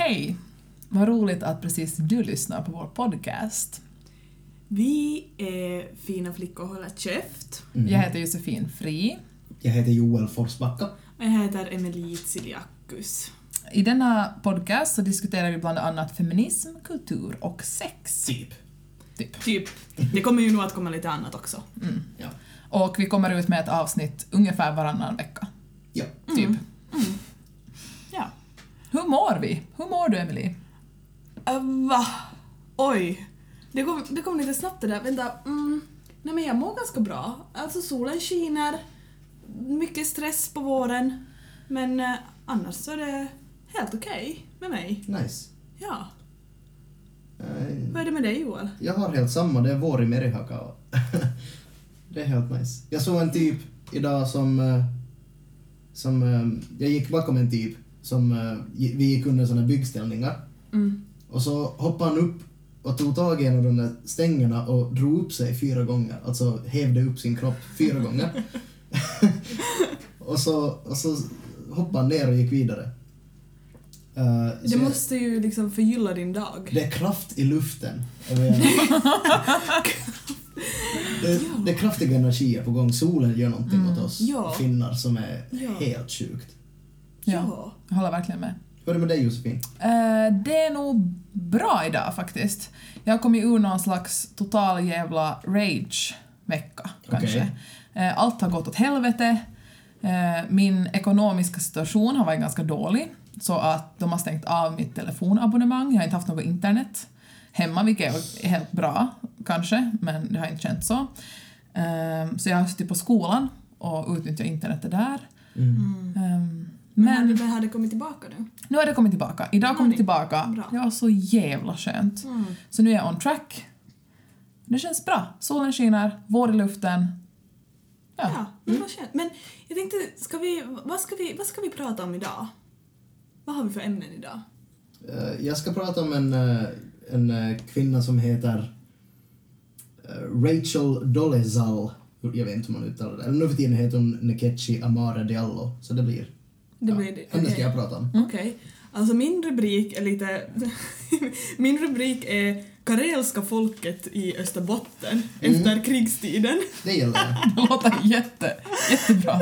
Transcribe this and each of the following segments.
Hej! Vad roligt att precis du lyssnar på vår podcast. Vi är fina flickor håller käft. Mm. Jag heter Josefin Fri. Jag heter Joel Forsbacka. Och jag heter Emelie Tsiliakus. I denna podcast så diskuterar vi bland annat feminism, kultur och sex. Typ. Typ. Typ. Det kommer ju nog att komma lite annat också. Mm. Ja. Och vi kommer ut med ett avsnitt ungefär varannan vecka. Ja. Typ. Ja. Hur mår vi? Hur mår du, Emily? Uh, va? Oj. Det kom, det kom lite snabbt det där. Vänta. Mm. Nej men jag mår ganska bra. Alltså solen skiner. Mycket stress på våren. Men eh, annars så är det helt okej med mig. Nice. Ja. Eh, Vad är det med dig Joel? Jag har helt samma, det är vår i Merihaka. det är helt nice. Jag såg en typ idag som... eh, som eh, jag gick bakom en typ som... eh, Vi gick under såna byggställningar. Mm. Och så hoppade han upp och tog tag i en av de där stängerna och drog upp sig fyra gånger. Alltså hävde upp sin kropp fyra gånger. och, så, och så hoppade han ner och gick vidare. Eh, Det jag- måste ju liksom förgylla din dag. det är kraft i luften. Det, det är kraftiga energier på gång. Solen gör någonting Mm. åt oss Ja. finnar som är Ja. helt sjukt. Ja. Jag håller verkligen med. Hur är det med dig Josefin? Eh, det är nog bra idag faktiskt. Jag har kommit ur någon slags total jävla rage-vecka, kanske. Eh, allt har gått åt helvete. Eh, min ekonomiska situation har varit ganska dålig, så att de har stängt av mitt telefonabonnemang. Jag har inte haft något internet hemma, vilket är helt bra, kanske, men det har inte känts så. Eh, så jag har suttit på skolan och utnyttjat internetet där. Mm. Eh, Men men det, har det kommit tillbaka nu? nu har det kommit tillbaka. Idag kom det tillbaka. Bra. Det var så jävla skönt. Mm. Så nu är jag on track. Det känns bra. Solen skiner, vår i luften. Ja. Ja, men vad skönt. Men jag tänkte, ska vi, vad, ska vi, vad ska vi prata om idag? Vad har vi för ämnen idag? Eh, Jag ska prata om en, eh, en eh, kvinna som heter Rachel Dolezal. Jag vet inte hur man uttalar det. Eller nu för tiden heter hon Nkechi Amare Diallo. Så det blir... Det ja, blir det. Henne ska okej. jag prata om. Okej. Alltså min rubrik är lite... min rubrik är Karelska folket i Österbotten Mm. efter krigstiden. Det gäller det. Det låter jätte, jättebra.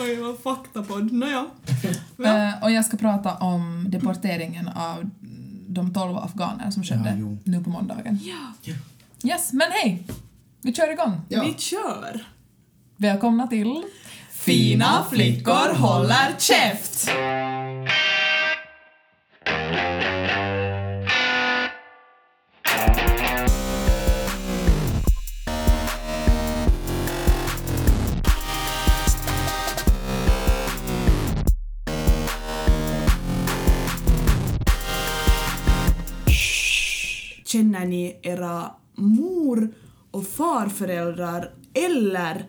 Oj, vad faktapodd. Nåja. Ja. Eh, och jag ska prata om deporteringen av de 12 afghaner som skedde Ja, nu på måndagen. ja, Yes, men hej! Vi kör igång. Ja. vi kör. Välkomna till Fina flickor håller käft! Känner ni era mor och farföräldrar eller,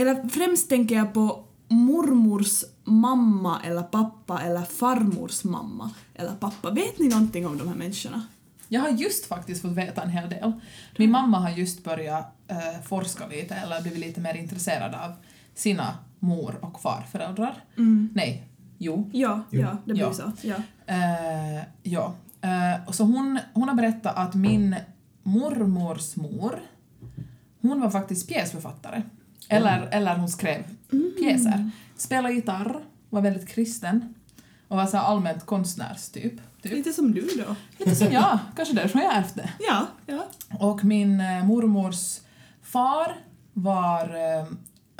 eller främst tänker jag på mormors mamma eller pappa eller farmors mamma eller pappa. Vet ni någonting om de här människorna? Jag har just faktiskt fått veta en hel del. Min mamma har just börjat eh, forska lite, eller blivit lite mer intresserad av sina mor och farföräldrar. Nej, jo. Ja, Jo. ja, det blir Ja. så. Ja. Eh, ja. Eh, och så hon, hon har berättat att min mormors mor, hon var faktiskt pjäsförfattare. Eller, eller hon skrev pjäser. Spelade gitarr, var väldigt kristen och var så allmänt konstnärstyp. Typ. Lite som du då. Lite som jag, kanske därför jag ärvt det. Ja, ja. Och min eh, mormors far var eh,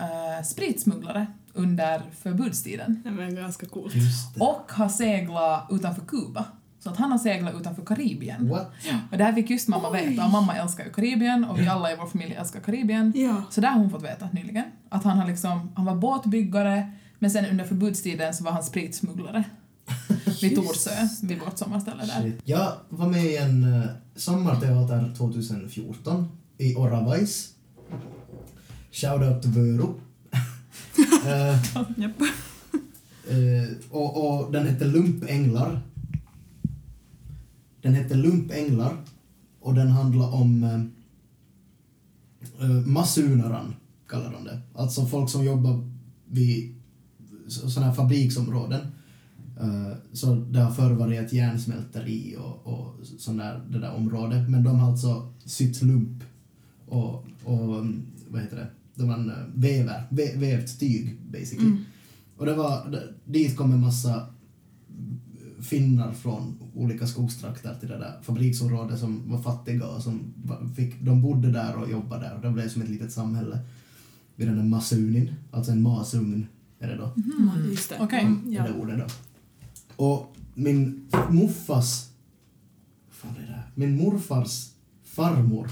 eh, spritsmugglare under förbudstiden Det var ganska coolt. Och har seglat utanför Kuba. Så att han har seglat utanför Karibien. What? Och det här fick just mamma Oj. veta och mamma älskar ju Karibien och vi alla i vår familj älskar Karibien. Ja. Så det har hon fått veta nyligen. Att han har liksom, han var båtbyggare men sen under förbudstiden så var han spritsmugglare. Vid Torsö, vid vårt sommarställe där. Shit. Jag var med i en uh, sommarteater 2014 i Oravais. Shoutout till Vöru. Eh, Japp. eh, och, och den hette Lumpänglar. Den hette Lumpänglar och den handlar om eh, eh, massunaran, kallar de det. Alltså folk som jobbar vid sådana här fabriksområden. Eh, så det har förr varit ett järnsmälteri och, och sån där, det där området. Men de har alltså sytt lump och, och mm, vad heter det, de man eh, väver, vä, vävt tyg basically. Mm. Och det var, det- dit kom en massa finnar från olika skogstrakter till det där fabriksområdet som var fattiga och som fick, de bodde där och jobbade där och det blev som ett litet samhälle vid den där masunin, alltså en masugn är det då, Mm. Just det. Okej. Mm, ja. är det ordet då. Och min vad fan är det? Min morfars farmor,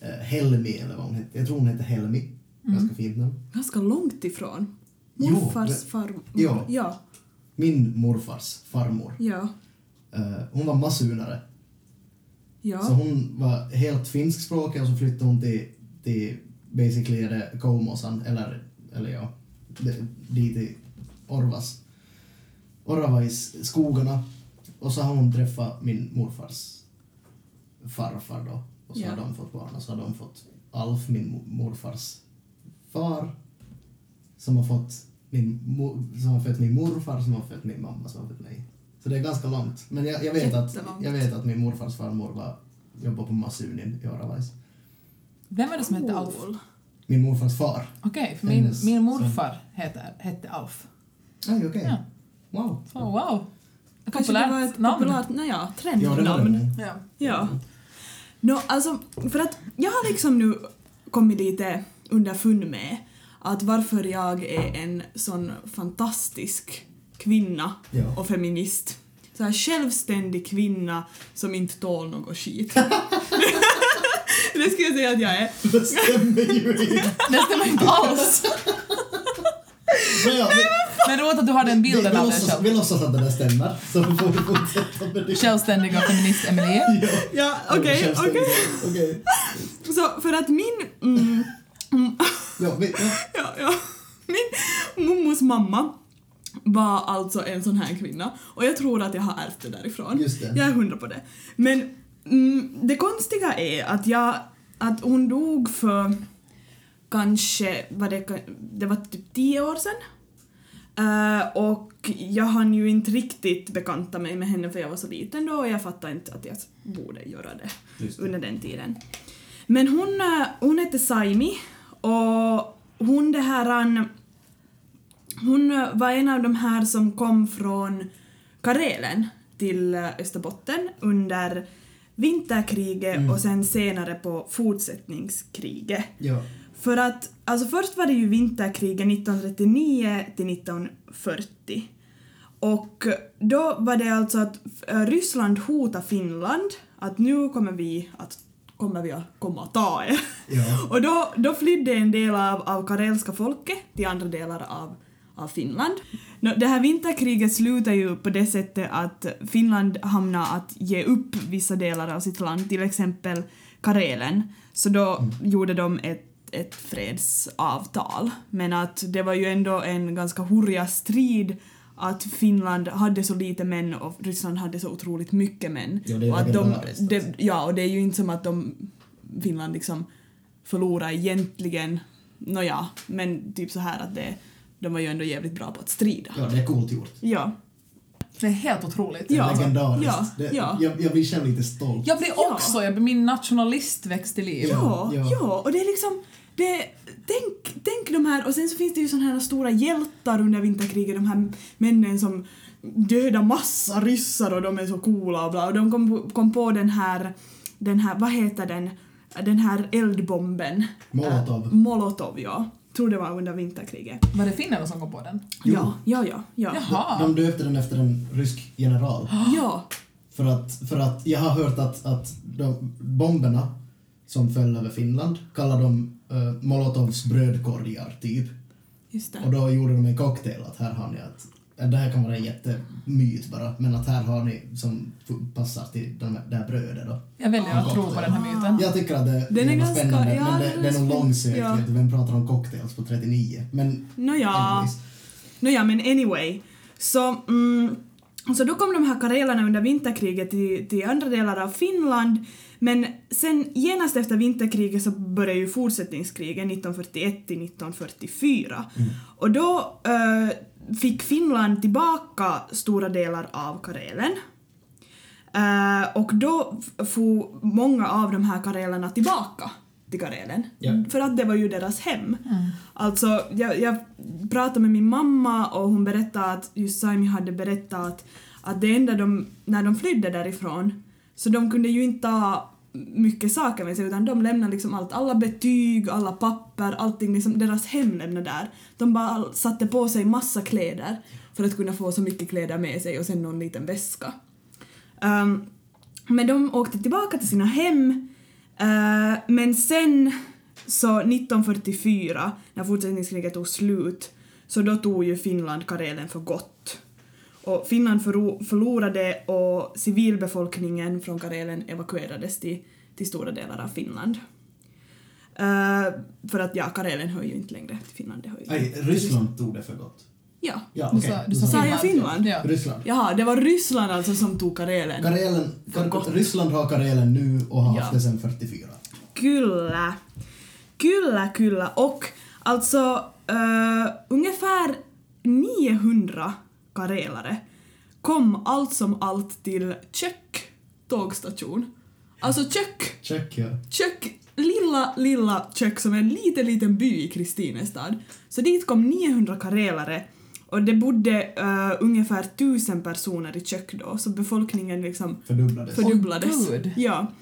eh, Helmi eller vad hon hette, jag tror hon hette Helmi, ganska fint namn. Ganska långt ifrån. Morfars farmor. Ja. Ja. Min morfars farmor, Ja. eh, hon var masunare. Så Ja. hon var helt finskspråkig och så flyttade hon till, till basically är det Koumosan, eller, eller ja, dit i Orvas. Oravais skogarna. Och så har hon träffat min morfars farfar då. Och så Ja. har de fått barn och så har de fått Alf, min mo- morfars far. Som har fått min, som har fött min morfar, som har fött min mamma, som har fött mig. Så det är ganska långt. Men jag, jag, vet, att, jag vet att min morfars farmor var, jobbade på Masunin i Oravais. Vem var det som hette Alf? Min morfars far. Okej, för min, min morfar heter, hette Alf. Aj, okej. Ja. Wow. Så wow. Kanske det var ett namn. populärt, nej ja, trendnamn. Ja. Ja. Nå, alltså, för att jag har liksom nu kommit lite underfund med att varför jag är en sån fantastisk kvinna Ja. och feminist. Så här självständig kvinna som inte tål något skit. det skulle jag säga att jag är. Det stämmer ju inte. Det stämmer inte alls. Men ja, vi, Men roligt att du har den vi, vi, bilden av dig själv. vi låtsas att det där stämmer. Så får vi fortsätta med det. Självständiga feminist Emelie. Ja. Ja, okej, Självständig. okej. Okej. Så för att min... Mm, mm, Ja, vi, ja. ja, ja. Min mummos mamma var alltså en sån här kvinna och jag tror att jag har ärvt det därifrån. Just det. Jag är hundra på det. Men mm, det konstiga är att jag, att hon dog för kanske, var det, det var typ tio år sedan. Eh, och jag hann ju inte riktigt bekanta mig med henne för jag var så liten då och jag fattade inte att jag borde göra det det. under den tiden. Men hon, eh, hon hette Saimi och hon det här... Hon var en av de här som kom från Karelen till eh, Österbotten under vinterkriget Mm. och sen senare på fortsättningskriget. ja. För att, alltså först var det ju vinterkriget 1939 till 1940. Och då var det alltså att eh, Ryssland hotade Finland att nu kommer vi att, kommer vi att komma och ta er. Ja. Och då, då flydde en del av, av karelska folket till andra delar av, av Finland. Det här vinterkriget slutar ju på det sättet att Finland hamnar att ge upp vissa delar av sitt land, till exempel Karelen. Så då gjorde de ett, ett fredsavtal. Men att det var ju ändå en ganska hurja strid att Finland hade så lite män och Ryssland hade så otroligt mycket män. Ja, det är och att de, det, ja, och det är ju inte som att de, Finland liksom förlorade egentligen, nåja, men typ så här att det, de var ju ändå jävligt bra på att strida. ja, det är coolt gjort. Ja. Det är helt otroligt. Ja. legendariskt. Ja, Det, ja. Jag, jag blir själv lite stolt. Jag blir Ja. också, jag blir min nationalist växt till liv. Ja, Ja. ja, och det är liksom, det, tänk, tänk de här, och sen så finns det ju såna här stora hjältar under vinterkriget, de här männen som dödar massa ryssar och de är så coola och bla, och de kom, på- kom på den här, den här, vad heter den, den här eldbomben. Molotov. Äh, Molotov, ja. Tror det var under vinterkriget. Var det finnarna som kom på den? Jo. Ja, ja, ja, ja. Jaha. De döpte den efter en rysk general. Ja, För att, för att jag har hört att, att de bomberna som föll över Finland kallar de uh, Molotovs brödkorgar, typ. Och då gjorde de en cocktail att här har ni att ja, det här kan vara en jättemyt bara, men att här har ni som passar till de, det här brödet då. Jag väljer att tro på den här myten. Jag tycker att det, Den är ganska- spännande, ja, men det, det är nog långsökt. Ja. Vem pratar om cocktails på 39? Men Nåja. anyways. Nåja, men anyway. Så, mm, så då kom de här karelerna under vinterkriget till, till andra delar av Finland. Men sen genast efter vinterkriget så började ju fortsättningskriget 1941 till 1944. Och då, eh, fick Finland tillbaka stora delar av Karelen. Eh, och då for många av de här karelerna tillbaka till Karelen. Ja. För att det var ju deras hem. Alltså, jag, jag pratade med min mamma och hon berättade att just Saimi hade berättat att, att det enda de, när de flydde därifrån, så de kunde ju inte ta mycket saker med sig utan de lämnade liksom allt, alla betyg, alla papper, allting liksom deras hem lämnade där. De bara satte på sig massa kläder för att kunna få så mycket kläder med sig och sen någon liten väska. Um, men de åkte tillbaka till sina hem, uh, men sen så 1944, när fortsättningskriget tog slut, så då tog ju Finland Karelen för gott. Och Finland förlo- förlorade och civilbefolkningen från Karelen evakuerades till, till stora delar av Finland. Eh, för att ja, Karelen hör ju inte längre till Finland. Det hör ju Nej, Ryssland tog det för gott. Ja. Ja, Du okej. sa, du sa Sa jag Finland? Ja. Ryssland. Jaha, det var Ryssland alltså som tog Karelen. Karelen, För gott. Ryssland har Karelen nu och har Ja. haft det sedan 44. Kyllä. Kyllä, kyllä. Och alltså uh, ungefär 900 karelare kom allt som allt till Tjöck tågstation. Alltså Tjöck, Check, ja. Tjöck, lilla, lilla Tjöck som är en liten, liten by i Kristinestad. Så dit kom 900 karelare och det bodde eh, ungefär tusen personer i Tjöck då, så befolkningen liksom Fördubblades. fördubblades. Gud. ja.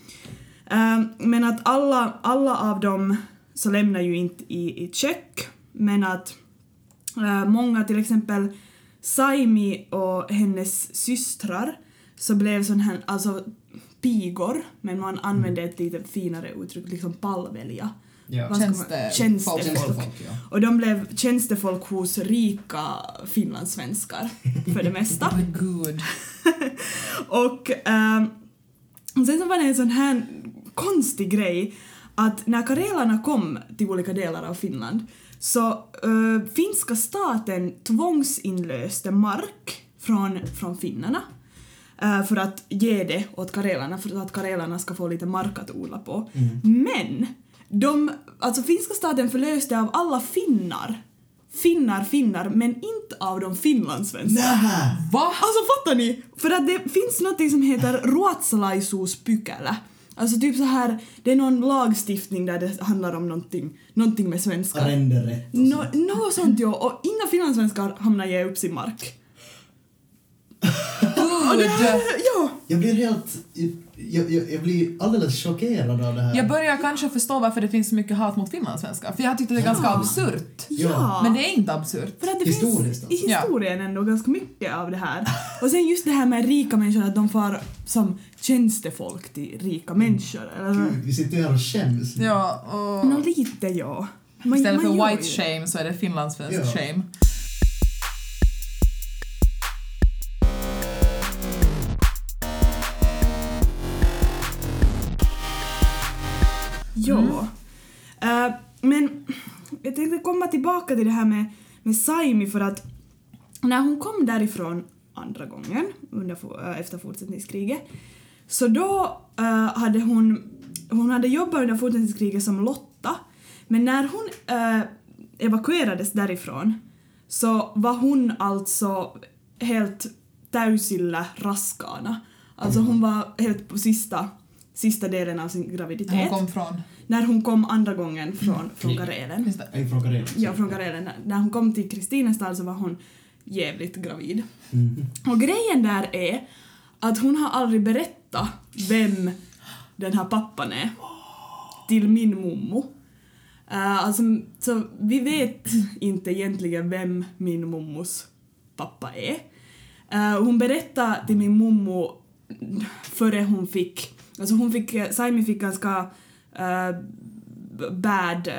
Ehm, men att alla, alla av dem så lämnar ju inte i, i check, men att eh, många, till exempel Saimi och hennes systrar, så blev sån här, alltså pigor, men man använde ett lite finare uttryck, liksom palvelja. Ja. Tjänste- Tjänstefolk. Tjänstefolk, ja. Och de blev tjänstefolk hos rika finlandssvenskar, för det mesta. Oh, gud. Och och sen så var det en sån här konstig grej att när karelarna kom till olika delar av Finland så eh, finska staten tvångsinlöste mark från, från finnarna eh, för att ge det åt karelarna för att karelarna ska få lite mark att odla på. Men de, alltså finska staten förlöste av alla finnar finnar finnar men inte av de finlandssvenska. Nähä! Va? Alltså fattar ni? För att det finns något som heter ruotsalaisuuspykälä. Alltså typ så här, det är någon lagstiftning där det handlar om någonting, någonting med svenskar. Arrenderätt och Nå, sånt. något sånt ja, och inga finlandssvenskar hamnar ge upp sin mark. Gud. Ja! Jag blir helt... Jag, jag, jag blir alldeles chockerad av det här. Jag börjar kanske förstå varför det finns så mycket hat mot finlandssvenskar, för jag tyckte det är ganska Ja. absurt. Ja! Men det är inte absurt. För att det Historiskt finns i alltså. historien ändå ganska mycket av det här. Och sen just det här med rika människor, att de får som tjänstefolk till rika människor. Eller, Gud, vi sitter här och skäms. Ja, och... Nå lite ja. Man- Istället man för white shame så är det finlandssvensk Ja. shame. Men jag tänkte komma tillbaka till det här med, med Saimi för att när hon kom därifrån andra gången under, eh, efter fortsättningskriget så då uh, hade hon, hon hade jobbat under fortsättningskriget som Lotta men när hon uh, evakuerades därifrån så var hon alltså helt täysillä raskaana. Alltså hon var helt på sista, sista delen av sin graviditet. Hon kom från... När hon kom andra gången från, från Krig. Karelen. Jag är från Karelen. Ja, från Karelen. När- hon kom till Kristinestad så var hon jävligt gravid. Mhm. Och grejen där är att hon har aldrig berättat vem den här pappan är till min mommo. Uh, alltså, så vi vet inte egentligen vem min mommos pappa är. Eh, hon berättade till min mommo före hon fick, alltså hon fick, Saimi fick ganska uh, bad eh,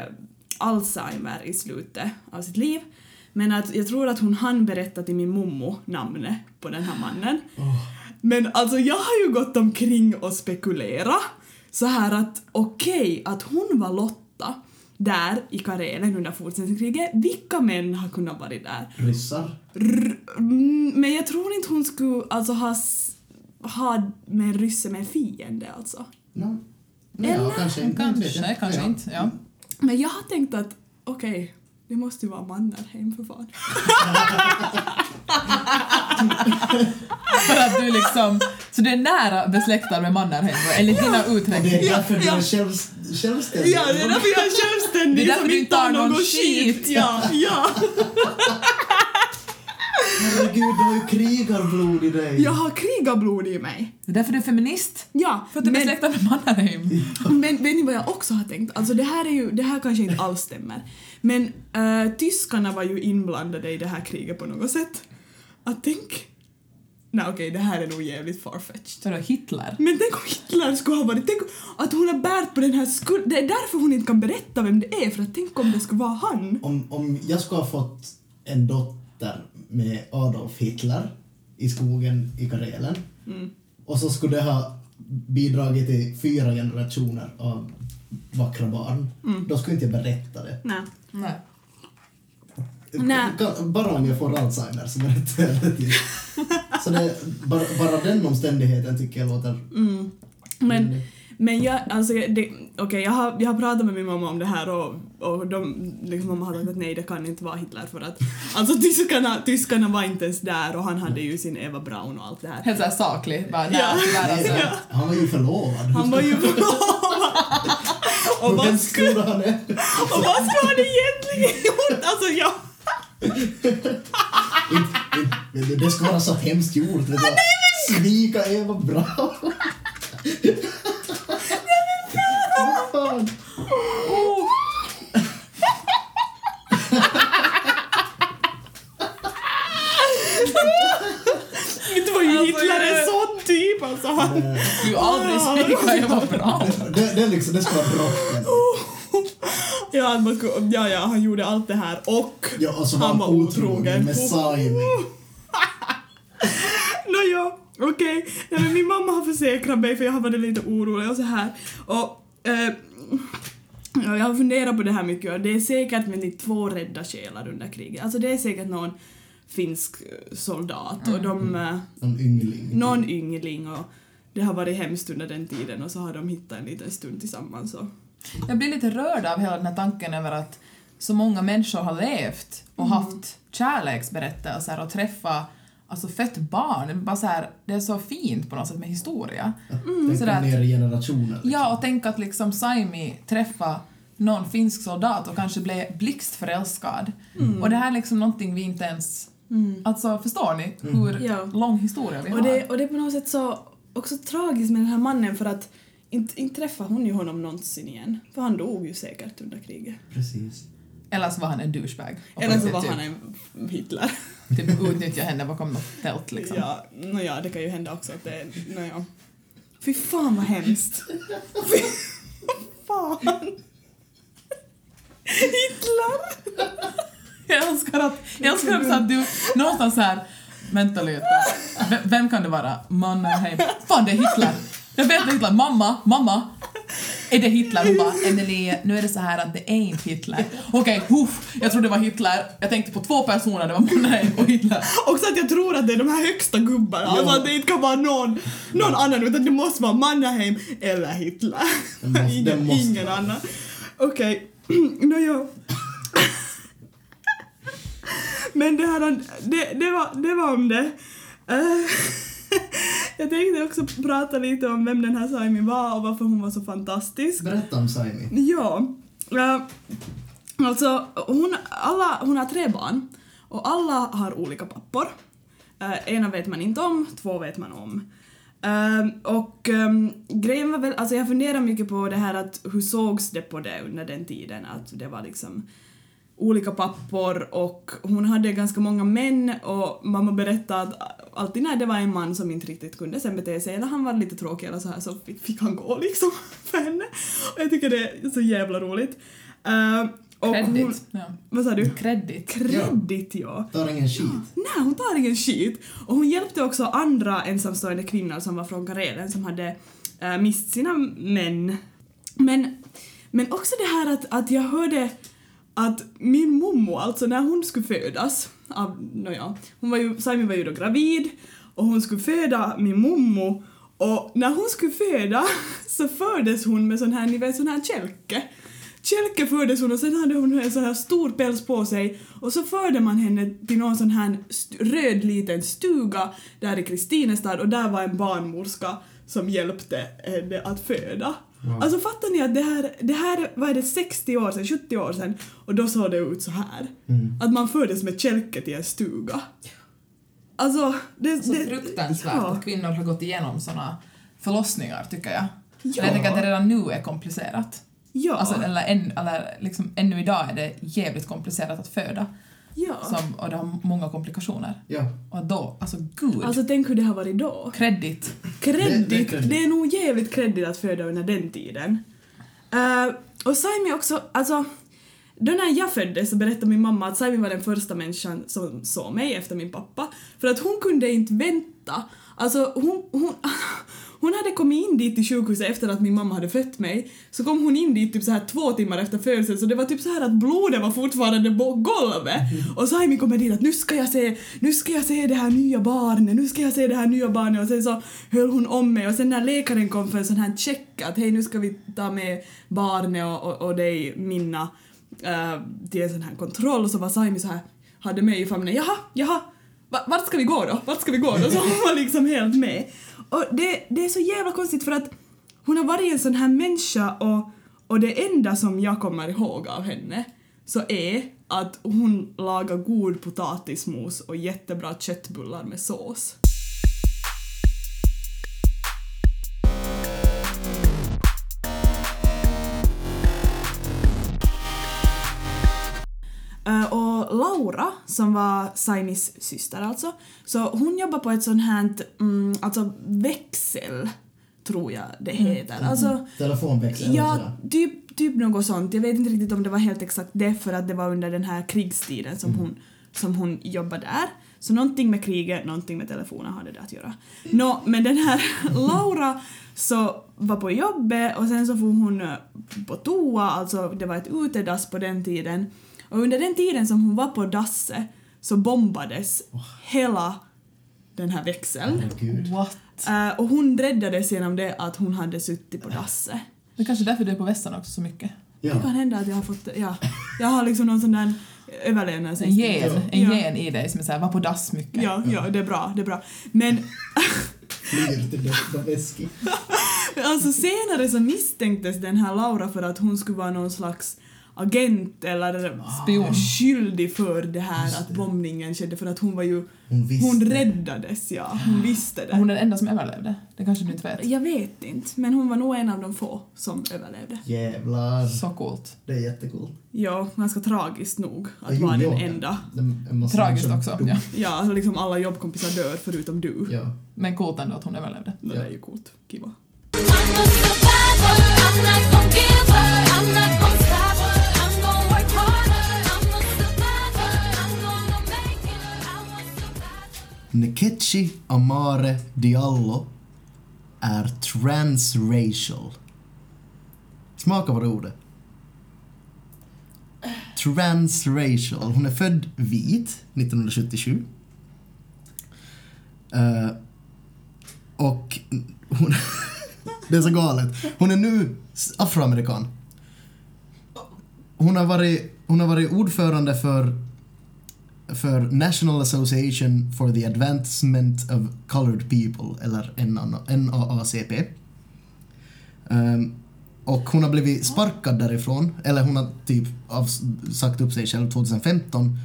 Alzheimer i slutet av sitt liv. Men att jag tror att hon hann berätta till min mommo namnet på den här mannen. Åh, Men alltså jag har ju gått omkring och spekulera så här att okej, att hon var Lotta där i Karelen under fortsättningskriget, vilka män har kunnat vara där? ryssar. Mm, men jag tror inte hon skulle alltså ha, ha med en rysse med en fiende alltså. No. Ja, Eller? kanske inte. Kanske, inte vet jag. kanske Ja. inte. Ja. Men jag har tänkt att okej, Det måste ju vara Mannerheim för fan. För att du liksom, så du är nära besläktad med Mannerheim enligt dina Och det uträkningar. är därför du ja. är själv, självständig. Ja, det är därför jag är självständig Det är därför du inte tar har någon skit. Ja, ja. Herregud, du har ju krigarblod i dig. Jag har krigarblod i mig. Det är därför du är feminist. Ja, För att du är men, besläktad med Mannerheim. men vet ni vad jag också har tänkt? Alltså det här är ju, det här kanske inte alls stämmer. Men eh, tyskarna var ju inblandade i det här kriget på något sätt. Att tänk... Nej okej, det här är nog jävligt farfetched. Vadå, Hitler? Men tänk om Hitler skulle ha varit... Tänk att hon har bärt på den här skulden. Det är därför hon inte kan berätta vem det är, för att tänk om det skulle vara han. Om, om jag skulle ha fått en dotter med Adolf Hitler i skogen i Karelen Mm. och så skulle det ha bidragit till fyra generationer av vackra barn, Mm. då skulle inte jag berätta det. Nej. Nej. Nej. Bara om jag får Alzheimer så berättar jag det till. Så det, bara, bara den omständigheten tycker jag låter... Mm. Men, men jag, alltså, det, okej, jag, har, jag har pratat med min mamma om det här och, och de, liksom, mamma har sagt att nej, det kan inte vara Hitler för att alltså tyskarna, tyskarna var inte ens där och han hade ju sin Eva Braun och allt det här. Helt såhär saklig. Bara, nej, Ja. alltså. nej, han var ju förlovad. Han var ju och Hur vad hemskt skulle, han är. och vad skulle han egentligen gjort? Alltså jag... Inte- Det skulle vara så hemskt gjort. Du. Svika Eva Braun. Vad fan? Inte var ju Alltså, Hitler en sån typ alltså. Han, Du aldrig svika, jag var bra. Det, det, är liksom, det ska vara brotten. ja, man skulle, ja, ja, han gjorde allt det här och Ja, och så var han var otrogen med Saimi. Nåja, okej. Nej, men min mamma har försäkrat mig för jag har varit lite orolig och så här. Och ja, jag har funderat på det här mycket och det är säkert med de två rädda själar under kriget. Alltså det är säkert någon finsk eh, soldat och de, eh, Någon yngling. någon yngling och det har varit hemskt under den tiden och så har de hittat en liten stund tillsammans och Jag blir lite rörd av hela den här tanken över att så många människor har levt och haft kärleksberättelser och träffat alltså fött barn. Det är, bara så här, det är så fint på något sätt med historia. Mm. Att- ner i generationer. Liksom. Ja, och tänk att liksom Saimi träffade någon finsk soldat och kanske blev blixtförälskad. Och det här är liksom någonting vi inte ens... Alltså, förstår ni hur Ja. lång historia vi har? Och det, och det är på något sätt så också tragiskt med den här mannen för att inte, inte träffade hon ju honom någonsin igen. För han dog ju säkert under kriget. Precis. Eller så var han en douchebag. Eller så typ- var han en Hitler. Typ utnyttja henne bakom något tält liksom. Ja, nåja, det kan ju hända också att det är... Nåja. Fy fan vad hemskt. Fy fan. Hitler! Jag älskar att, jag älskar också att du någonstans här, vänta lite, V- vem kan det vara? Mannerheim. Fan det är Hitler! Jag vet Hitler, mamma, mamma! Är det Hitler? Hon bara, Emily, nu är det så här att det är inte Hitler. Okej, huff, jag trodde det var Hitler. Jag tänkte på två personer, det var Mannerheim och Hitler. Också att jag tror att det är de här högsta gubbarna, alltså att det inte kan vara någon, någon annan utan det måste vara Mannerheim eller Hitler. Måste- ingen ingen annan. Okej, nåja. Men det här, det, det, var, det var om det. Eh, jag tänkte också prata lite om vem den här Saimi var och varför hon var så fantastisk. Berätta om Saimi. Ja. Uh, alltså, hon, alla, hon har tre barn och alla har olika pappor. Eh, ena vet man inte om, två vet man om. Ehm, och ehm, grejen var väl, alltså jag funderar mycket på det här att hur sågs det på det under den tiden, att det var liksom olika pappor och hon hade ganska många män och mamma berättade att alltid när det var en man som inte riktigt kunde sen bete sig eller han var lite tråkig eller så här så fick, han gå liksom för henne. Och jag tycker det är så jävla roligt. Uh, och hon, Kredit. Ja. vad sa du? Kredit. Kredit ja. Tar ingen skit. Nej, hon tar ingen skit. Och hon hjälpte också andra ensamstående kvinnor som var från Karelen som hade äh, mist sina män. Men, men också det här att, att jag hörde att min mommo, alltså när hon skulle födas, av, nåja, hon var ju, Saimi var ju då gravid och hon skulle föda min mommo och när hon skulle föda så fördes hon med sån här, ni vet sån här kälke kälke fördes hon och sen hade hon en sån här stor päls på sig och så förde man henne till någon sån här röd liten stuga där i Kristinestad och där var en barnmorska som hjälpte henne att föda. Wow. Alltså fattar ni att det här, det här vad är det, 60 år sedan, 70 år sedan och då såg det ut så här. Mm. Att man fördes med kälke till en stuga. Alltså, det... Så det fruktansvärt ja. att kvinnor har gått igenom såna förlossningar, tycker jag. Ja. Jag tänker att det redan nu är komplicerat. Ja. Alltså, eller än, eller liksom, ännu idag är det jävligt komplicerat att föda. Ja. Som, och det har många komplikationer. Ja. Och då, alltså gud. Alltså tänk hur det har varit då. Kredit. Kreddigt. Det- Det, det är nog jävligt kreddigt att föda under den tiden. Uh, och Saimi också, alltså då när jag föddes så berättade min mamma att Saimi var den första människan som såg mig efter min pappa. För att hon kunde inte vänta. Alltså hon, hon, hon hade kommit in dit till sjukhuset efter att min mamma hade fött mig. Så kom hon in dit typ så här två timmar efter födseln så det var typ så här att blodet var fortfarande på golvet. Och Saimi kommer dit att nu ska jag se, nu ska jag se det här nya barnet, nu ska jag se det här nya barnet och sen så höll hon om mig och sen när läkaren kom för en sån här check att hej nu ska vi ta med barnet och, och, och dig Minna eh, till en sån här kontroll så var Saimi så här hade mig i famnen jaha, jaha Va- vart ska vi gå då? Vart ska vi gå då? Så hon var liksom helt med. Och det, det är så jävla konstigt för att hon har varit en sån här människa och, och det enda som jag kommer ihåg av henne så är att hon lagar god potatismos och jättebra köttbullar med sås. Laura, som var Saimis syster alltså, så hon jobbar på ett sånt här, mm, alltså växel, tror jag det heter. Alltså, Telefonväxel ja, typ, typ något sånt. Jag vet inte riktigt om det var helt exakt det för att det var under den här krigstiden som, hon, som hon jobbade där. Så någonting med kriget, någonting med telefonen hade det att göra. Nå, men den här Laura så var på jobbet och sen så får hon eh, på toa, alltså det var ett utedass på den tiden. Och under den tiden som hon var på dasset så bombades hela den här växeln. What? Eh, och hon räddades genom det att hon hade suttit på dasset. Det är kanske är därför du är på västern också så mycket. Ja. Det kan hända att jag har fått, ja, jag har liksom någon sån där En överlevnadsinstinkt. gen, en Ja. gen i dig som är såhär, var på dass mycket. Ja, ja, det är bra, det är bra. Men Flyger till Dostoevskij. alltså senare så misstänktes den här Laura för att hon skulle vara någon slags agent eller Spion. skyldig för det här Just att det. bombningen skedde för att hon var ju, Hon visste. hon räddades ja, hon visste det. Hon är den enda som överlevde. Det kanske du inte vet. Jag vet inte, men hon var nog en av de få som överlevde. Jävlar. Så coolt. Det är jättecoolt. Ja, ganska tragiskt nog att vara den ja. enda. Tragiskt också. Ja. Ja, alltså liksom alla jobbkompisar dör förutom du. Ja. Men coolt ändå att hon överlevde. Det är ju coolt. Kiva. Nkechi Amare Diallo är transracial. Smaka på det ordet. Transracial. Hon är född vit 1977. Uh, eh, och hon... det är så galet. Hon är nu afroamerikan. Hon har varit, hon har varit ordförande för för National Association for the Advancement of Colored People, eller NAACP. Um, och hon har blivit sparkad därifrån, eller hon har typ av, sagt upp sig själv 2015,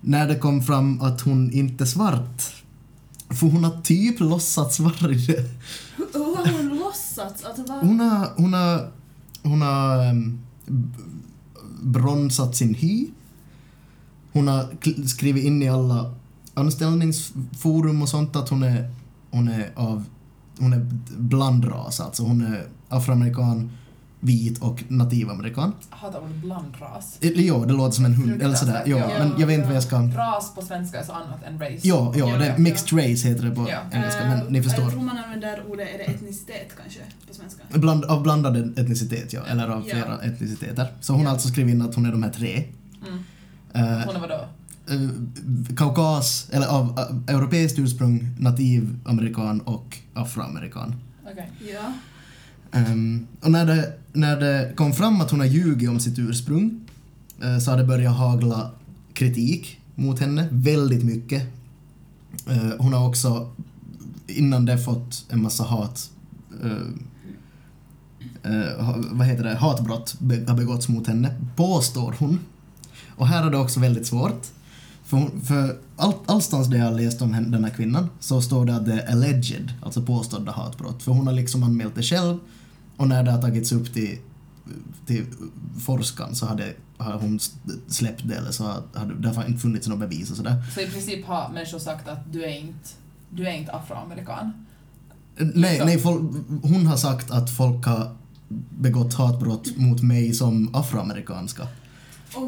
när det kom fram att hon inte är svart. För hon har typ låtsats vara det. Hur har hon låtsats? Alltså, vad? Hon har, hon har, hon har um, bronsat sin hy. Hon har skrivit in i alla anställningsforum och sånt att hon är, hon är av, hon är blandras alltså. Hon är afroamerikan, vit och nativamerikan. Jag hatar ordet blandras. Ja, det låter som en hund eller sådär. Ja, Ja, men jag vet inte vad jag ska... Ras på svenska är så annat än race. Ja, ja, Ja, det ja, är mixed race heter det på Ja. engelska, men ni Eh, förstår. Jag tror man använder ordet, är det etnicitet kanske, på svenska? Bland, av blandad etnicitet, ja. Eller av Ja. flera etniciteter. Så hon har alltså skrivit in att hon är de här tre. Mm. Eh, Hon är vadå? eh, kaukas, eller av eh, europeiskt ursprung, nativamerikan och afroamerikan. Okej. Ja. Ehm, och när det, när det kom fram att hon har ljugit om sitt ursprung eh, så har det börjat hagla kritik mot henne, väldigt mycket. Eh, hon har också innan det fått en massa hat eh, eh, ha- vad heter det, hatbrott be- har begåtts mot henne, påstår hon. Och här är det också väldigt svårt. För, för all, allstans där jag har läst om den här kvinnan så står det att det är alleged, alltså påstådda hatbrott. För hon har liksom anmält det själv och när det har tagits upp till, till forskan så hade, har hon släppt det eller så hade det har inte funnits några bevis och sådär. Så i princip har människor sagt att du är inte, du är inte afroamerikan. Nej, Liksom. nej folk, hon har sagt att folk har begått hatbrott mot mig som afroamerikanska.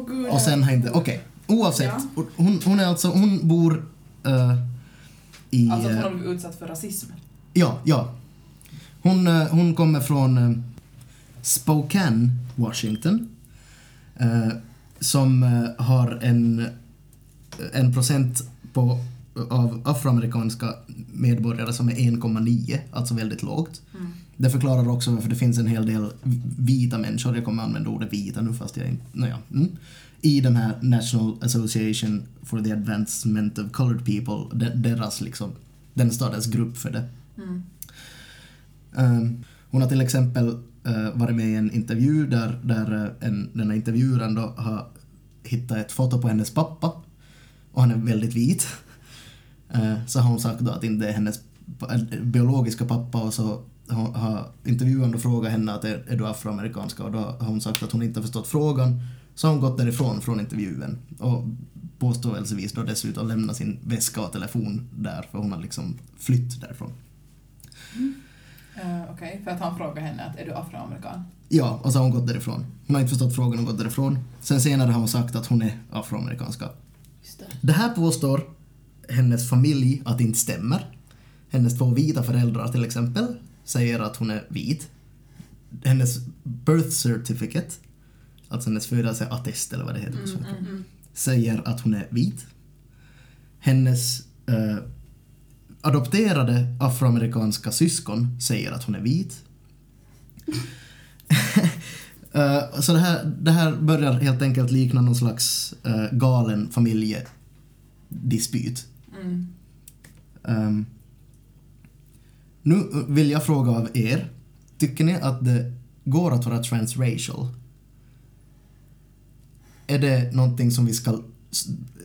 Gud. Och sen inte, okej. Oavsett. Ja. Hon, hon är alltså, hon bor eh, i... Alltså hon eh, har blivit utsatt för rasism. ja, ja. Hon, eh, hon kommer från eh, Spokane, Washington. eh, som eh, har en, en procent på, av afroamerikanska medborgare som är 1,9, alltså väldigt lågt. Mm. Det förklarar också varför det finns en hel del vita människor, jag kommer använda ordet vita nu fast jag inte, nåja. Mm. I den här National Association for the Advancement of Colored People, de, deras liksom, den stadens grupp för det. Mm. Ehm, hon har till exempel eh, varit med i en intervju där, där eh, en, den här intervjuaren då har hittat ett foto på hennes pappa och han är väldigt vit. Eh, så har hon sagt då att inte är hennes äh, biologiska pappa och så har, intervjuaren frågat henne att är, är du afroamerikanska och då har hon sagt att hon inte har förstått frågan så har hon gått därifrån från intervjun och påståelsevis då dessutom lämnat sin väska och telefon där för hon har liksom flytt därifrån. Eh, Okej, för att han frågar henne att är du afroamerikan? Ja, och så har hon gått därifrån. Hon har inte förstått frågan och gått därifrån. Sen senare har hon sagt att hon är afroamerikanska. Just det. Det här påstår hennes familj att det inte stämmer. Hennes två vita föräldrar till exempel säger att hon är vit. Hennes birth certificate, alltså hennes födelseattest eller vad det heter på svenska, Mm. säger att hon är vit. Hennes eh, adopterade afroamerikanska syskon säger att hon är vit. Eh, så det här, det här börjar helt enkelt likna någon slags eh, galen familjedispyt. Mm. Ehm, nu vill jag fråga av er, tycker ni att det går att vara transracial? Är det någonting som vi ska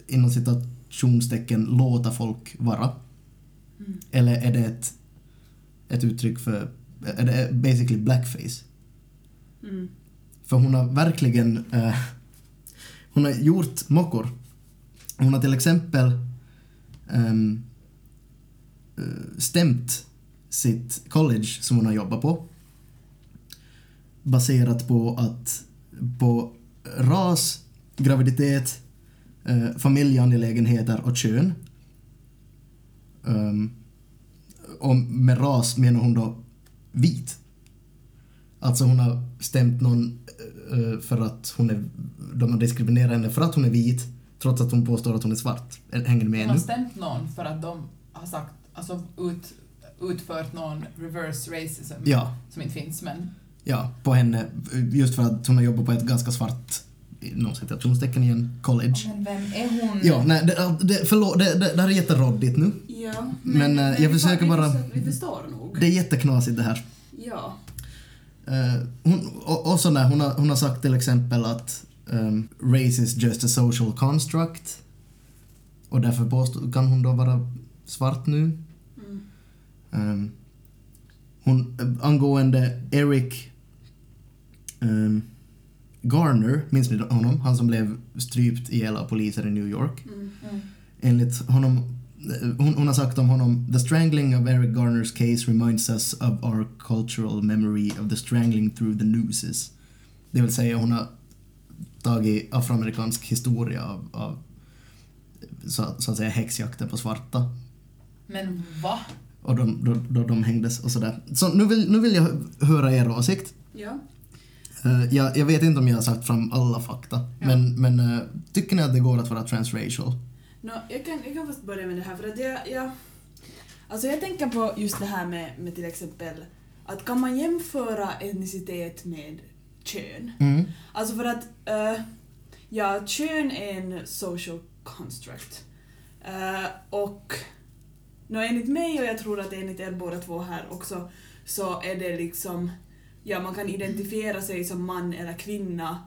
inom citationstecken låta folk vara? Mm. Eller är det ett, ett uttryck för, är det basically blackface? Mm. För hon har verkligen eh, hon har gjort mockor. Hon har till exempel um, stämt sitt college som hon har jobbat på baserat på att på ras, graviditet, eh, familjeangelägenheter och kön. Um, och med ras menar hon då vit. Alltså hon har stämt någon eh, för att hon är, de har diskriminerat henne för att hon är vit trots att hon påstår att hon är svart. Hänger ni med Hon har nu? stämt någon för att de har sagt, alltså ut, utfört någon reverse racism Ja, som inte finns men ja, på henne. Just för att hon har jobbat på ett ganska svart, inom citationstecken igen, college. Men vem är hon? Ja, nej, det, det, förlåt, det, det, det här är jätteroddigt nu. Ja, Men, eh, jag vi försöker vi bara- förstår- Vi förstår nog. Det är jätteknasigt det här. Ja. Eh, hon, och, och sådär, hon, har, hon har sagt till exempel att um, race is just a social construct. Och därför påstå, kan hon då vara svart nu. Mm. Um, hon, angående Eric um, Garner, minns ni honom? Han som blev strypt ihjäl av poliser i New York. Mm. Mm. Enligt honom, hon, hon har sagt om honom, the strangling of Eric Garners case reminds us of our cultural memory of the strangling through the nooses. Det vill säga hon har tagit afroamerikansk historia av, av så, så att säga häxjakten på svarta. Men va? Och de, då, då de hängdes och sådär. Så nu vill, nu vill jag höra er åsikt. Ja. Eh, jag, jag vet inte om jag har sagt fram alla fakta, Ja. men, men eh, tycker ni att det går att vara transracial? Nå, jag, kan, jag kan först börja med det här för att jag, jag... Alltså jag tänker på just det här med, med till exempel att kan man jämföra etnicitet med kön? Mm. Alltså för att, eh, ja, kön är en social construct. Eh, och nå, enligt mig, och jag tror att enligt er båda två här också, så är det liksom, ja man kan identifiera sig som man eller kvinna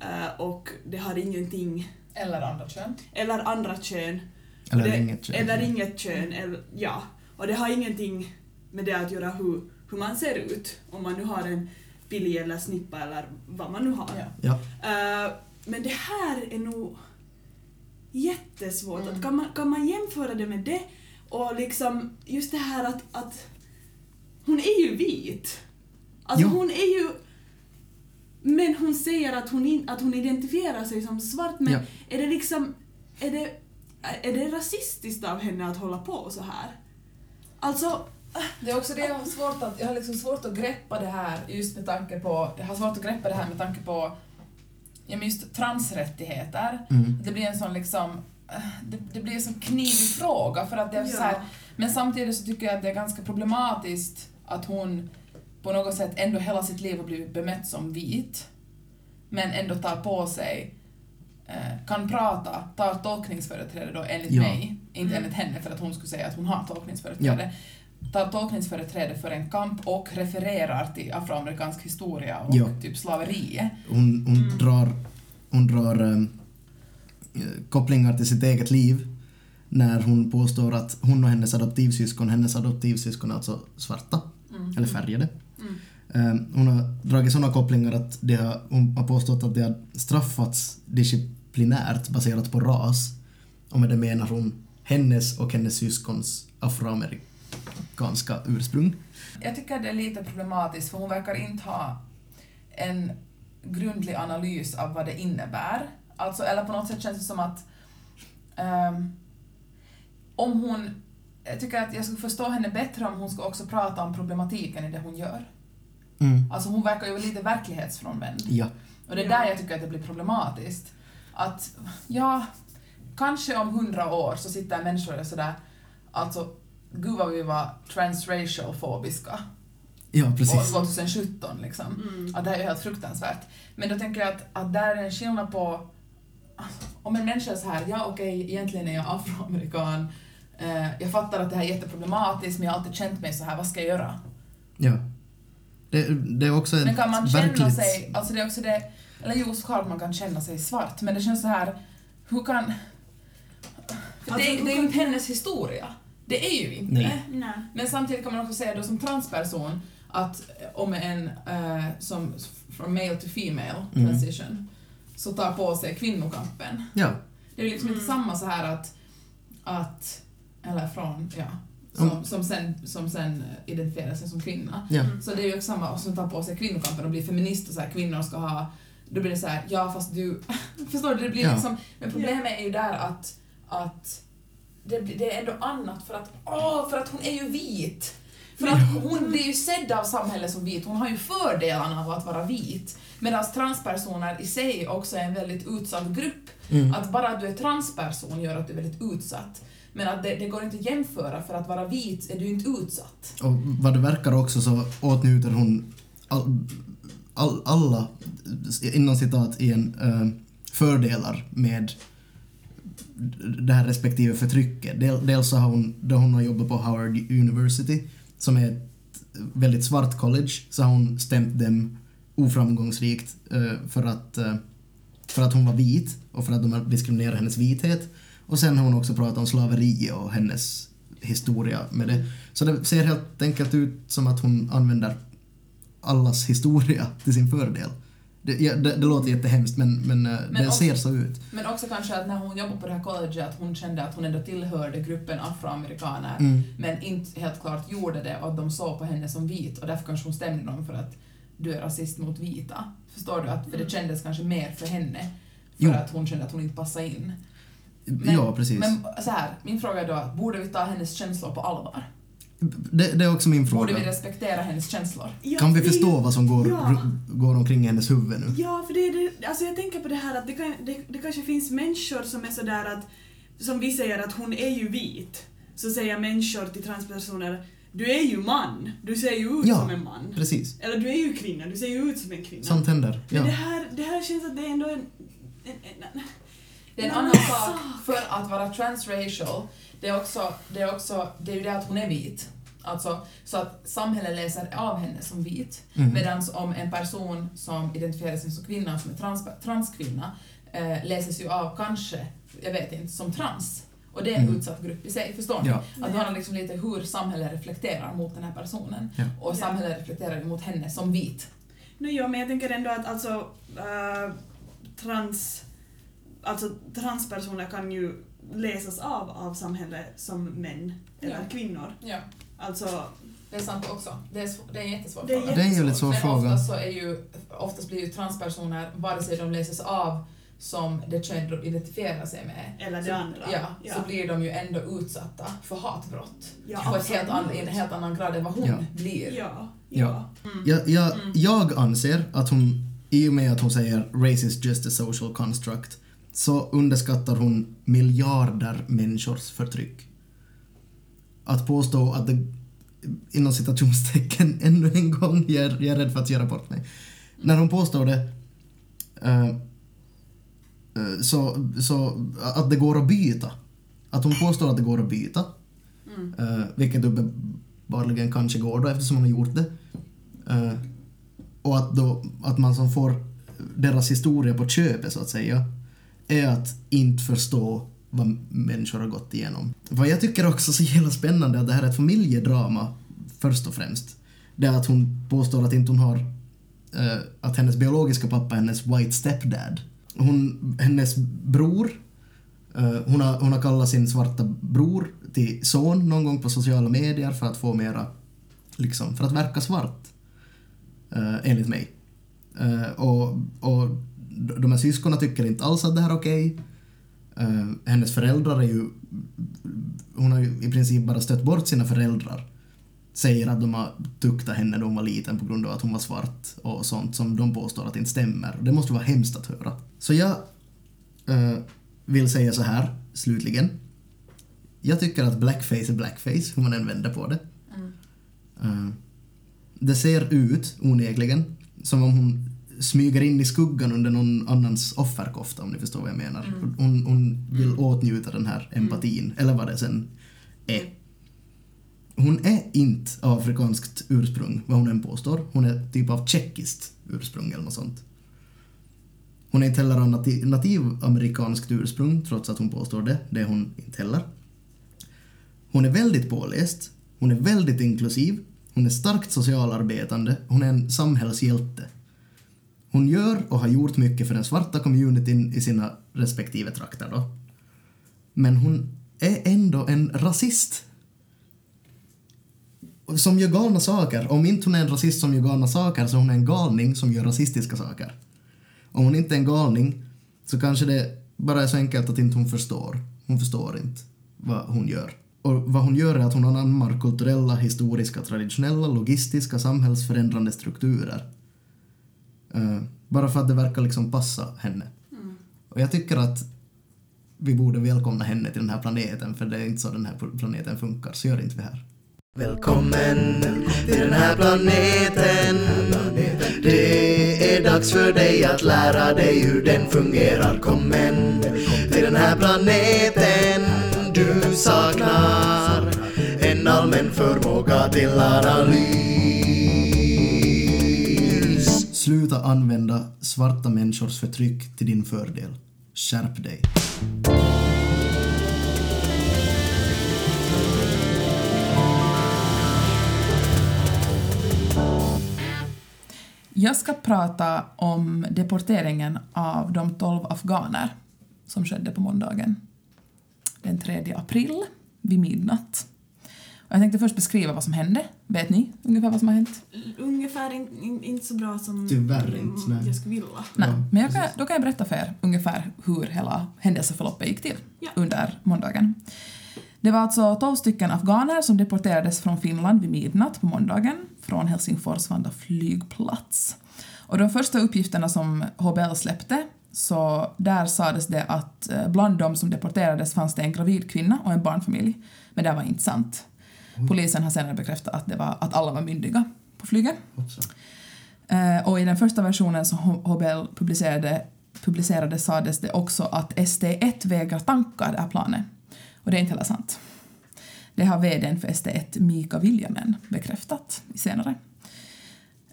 eh, och det har ingenting, Eller andra kön. eller andra kön. Eller det, inget kön. Eller inget kön, eller, ja. Och det har ingenting med det att göra hur, hur man ser ut, om man nu har en pilli eller snippa eller vad man nu har. Ja. Ja. Eh, men det här är nog jättesvårt. Mm. Att kan, man, kan man jämföra det med det och liksom just det här att, att hon är ju vit. Alltså Ja. hon är ju men hon säger att hon, in, att hon identifierar sig som svart men Ja. är det liksom är det, är det rasistiskt av henne att hålla på så här? Alltså, Det är också det jag har svårt att, jag har liksom svårt att greppa det här just med tanke på, jag har svårt att greppa det här med tanke på ja, men just transrättigheter. Mm. Det blir en sån liksom, det, det blir en sån knivig fråga för att det är så här, ja. men samtidigt så tycker jag att det är ganska problematiskt att hon på något sätt ändå hela sitt liv har blivit bemött som vit, men ändå tar på sig, eh, kan prata, tar tolkningsföreträde då enligt Ja. mig, inte Mm. enligt henne för att hon skulle säga att hon har tolkningsföreträde, tar tolkningsföreträde för en kamp och refererar till afroamerikansk historia och Ja. typ slaveriet. Hon, hon Mm. drar, hon drar eh, kopplingar till sitt eget liv när hon påstår att hon och hennes adoptivsyskon, hennes adoptivsyskon är alltså svarta, Mm. eller färgade. Mm. Ehm, hon har dragit sådana kopplingar att det har, hon har påstått att det har straffats disciplinärt baserat på ras. Och med det menar hon hennes och hennes syskons afroamerikanska ursprung. Jag tycker det är lite problematiskt för hon verkar inte ha en grundlig analys av vad det innebär. Alltså, eller på något sätt känns det som att ehm, om hon... Jag tycker att jag skulle förstå henne bättre om hon skulle också prata om problematiken i det hon gör. Mm. Alltså hon verkar ju lite verklighetsfrånvänd. Ja. Och det är där jag tycker att det blir problematiskt. Att, ja, kanske om hundra år så sitter människor och sådär, alltså, gud vad vi var transracial fobiska Ja, år precis. 2017 liksom. Mm. Att det här är helt fruktansvärt. Men då tänker jag att, att där är en skillnad på om en människa är så här, ja okej, egentligen är jag afroamerikan, eh, jag fattar att det här är jätteproblematiskt men jag har alltid känt mig så här, vad ska jag göra? Ja. Det, det är också ett Men kan man känna verkligt... sig, alltså det är också det, eller jo såklart man kan känna sig svart, men det känns så här, hur kan... För Alltså, det, det är ju inte hennes historia. Det är ju inte. Nej. Nej. Men samtidigt kan man också säga då som transperson att om en eh, som from male to female Mm. transition så tar på sig kvinnokampen. Ja. Det är liksom inte Mm. samma så här att, att eller från, ja, som, Mm. som, sen, som sen identifierar sig som kvinna. Ja. Så det är ju också samma som tar på sig kvinnokampen och blir feminist och så här, kvinnor ska ha, då blir det så här, ja fast du, förstår du, det blir Ja. liksom, men problemet är ju där att, att det, det är ändå annat för att, åh, för att hon är ju vit. För att hon blir ju sedd av samhället som vit, hon har ju fördelarna av att vara vit. Medan transpersoner i sig också är en väldigt utsatt grupp. Mm. Att bara att du är transperson gör att du är väldigt utsatt. Men att det, det går inte att jämföra, för att vara vit är du inte utsatt. Och vad det verkar också så åtnjuter hon all, all, alla, inom citat, igen, eh, fördelar med det här respektive förtrycket. Dels så har hon, då hon har jobbat på Howard University, som är ett väldigt svart college, så har hon stämt dem oframgångsrikt eh, för att, eh, för att hon var vit och för att de har diskriminerat hennes vithet. Och sen har hon också pratat om slaveri och hennes historia med det. Så det ser helt enkelt ut som att hon använder allas historia till sin fördel. Det, ja, det, det låter jättehemskt men, men, eh, det också- ser så ut. Men också kanske att när hon jobbade på det här colleget att hon kände att hon ändå tillhörde gruppen afroamerikaner Mm. men inte helt klart gjorde det och att de såg på henne som vit och därför kanske hon stämde dem för att du är rasist mot vita. Förstår du? Att, för det kändes kanske mer för henne för Jo. att hon kände att hon inte passade in. Men- ja, precis. Men så här, min fråga är då, borde vi ta hennes känslor på allvar? Det, det är också min Borde vi fråga. respektera hennes känslor? Ja, Kan vi det förstå vad som går, Ja. går omkring i hennes huvud nu? Ja, för det är det, alltså jag tänker på det här att det, kan, det, det kanske finns människor som är sådär att, som vi säger att hon är ju vit, så säger människor till transpersoner du är ju man, du ser ju ut Ja. som en man. Precis. Eller du är ju kvinna, du ser ju ut som en kvinna. Sånt händer. Men det här, det här känns att det är ändå en... en, en, en Det är en annan sak. För att vara transracial, det är också, det är också, det är ju det att hon är vit. Alltså, så att samhället läser av henne som vit. Mhm. Medan om en person som identifierar sig som kvinna, som är trans, transkvinna, eh, läses ju av kanske, jag vet inte, som trans. Och det är en Mm. utsatt grupp i sig, förstår ni? Ja. Att det handlar liksom lite hur samhället reflekterar mot den här personen. Ja. Och samhället reflekterar ju mot henne som vit. No, ja, men jag tänker ändå att alltså äh, trans... Alltså transpersoner kan ju läsas av av samhället som män eller Ja. kvinnor. Ja. Alltså, Det är sant också. Det är, sv- det är en jättesvår Det är fråga. Det är ju lite svår Men fråga. oftast, så är ju, oftast blir ju transpersoner, vare sig de läses av som det kön de identifierar sig med, eller så, det andra. ja, så blir de ju ändå utsatta för hatbrott. ja, på ett helt an, en helt annan grad än vad hon Ja. blir. Ja, Ja. ja. Mm. Jag, jag, Mm. jag anser att hon, i och med att hon säger race is just a social construct, så underskattar hon miljarder människors förtryck. Att påstå att det, inom citationstecken, ännu en gång, jag är, jag är rädd för att göra bort mig. När hon påstår det, eh, eh, så, så att det går att byta. Att hon påstår att det går att byta, Mm. eh, vilket uppenbarligen kanske går då eftersom hon har gjort det. Och att, då, att man som får deras historia på köpet så att säga, är att inte förstå vad människor har gått igenom. Vad jag tycker också är så jävla spännande är att det här är ett familjedrama först och främst. Det är att hon påstår att inte hon har eh, att hennes biologiska pappa är hennes white stepdad. Hon, hennes bror, eh, hon, har, hon har kallat sin svarta bror till son någon gång på sociala medier för att få mera, liksom, för att verka svart. Uh, enligt mig. Uh, och, och de här syskonen tycker inte alls att det här är okej. Eh, hennes föräldrar är ju... Hon har ju i princip bara stött bort sina föräldrar. Säger att de har tuktat henne när hon var liten på grund av att hon var svart och sånt som de påstår att inte stämmer. Det måste vara hemskt att höra. Så jag eh, vill säga så här, slutligen. Jag tycker att blackface är blackface, hur man än vänder på det. Mm. Eh, det ser ut, onekligen, som om hon smyger in i skuggan under någon annans offerkofta, om ni förstår vad jag menar. Mm. Hon, hon vill åtnjuta den här empatin, eller vad det sen är. Hon är inte av afrikanskt ursprung, vad hon än påstår. Hon är typ av tjeckiskt ursprung eller något sånt. Hon är inte heller av nati- nativamerikanskt ursprung, trots att hon påstår det. Det är hon inte heller. Hon är väldigt påläst, hon är väldigt inklusiv, hon är starkt socialarbetande, hon är en samhällshjälte. Hon gör och har gjort mycket för den svarta communityn i sina respektive trakter då. Men hon är ändå en rasist. Som gör galna saker. Om inte hon är en rasist som gör galna saker så hon är en galning som gör rasistiska saker. Om hon inte är en galning så kanske det bara är så enkelt att inte hon förstår. Hon förstår inte vad hon gör. Och vad hon gör är att hon anammar kulturella, historiska, traditionella, logistiska, samhällsförändrande strukturer. Eh, bara för att det verkar liksom passa henne. Och jag tycker att vi borde välkomna henne till den här planeten, för det är inte så den här planeten funkar, så gör inte vi här. Välkommen till den här planeten. Det är dags för dig att lära dig hur den fungerar. Kom en till den här planeten. Du saknar en allmän förmåga till analys. Sluta använda svarta människors förtryck till din fördel. Skärp dig. Jag ska prata om deporteringen av de 12 afghaner som skedde på måndagen den 3 april vid midnatt. Jag tänkte först beskriva vad som hände. Vet ni ungefär vad som har hänt? Ungefär in, in, inte så bra som Tyvärr inte, nej. jag skulle vilja. Nej, Ja, men jag kan, då kan jag berätta för er ungefär hur hela händelseförloppet gick till Ja. under måndagen. Det var alltså 12 stycken afghaner som deporterades från Finland vid midnatt på måndagen från Helsingfors Vanda flygplats. Och de första uppgifterna som HBL släppte så där sades det att eh, bland de som deporterades fanns det en gravid kvinna och en barnfamilj. Men det var inte sant. Polisen har senare bekräftat att, det var, att alla var myndiga på flyget. Eh, och i den första versionen som HBL publicerade, publicerade sades det också att ST1 vägrar tanka det här planet. Och det är inte heller sant. Det har vdn för ST1, Mika Viljanen, bekräftat senare.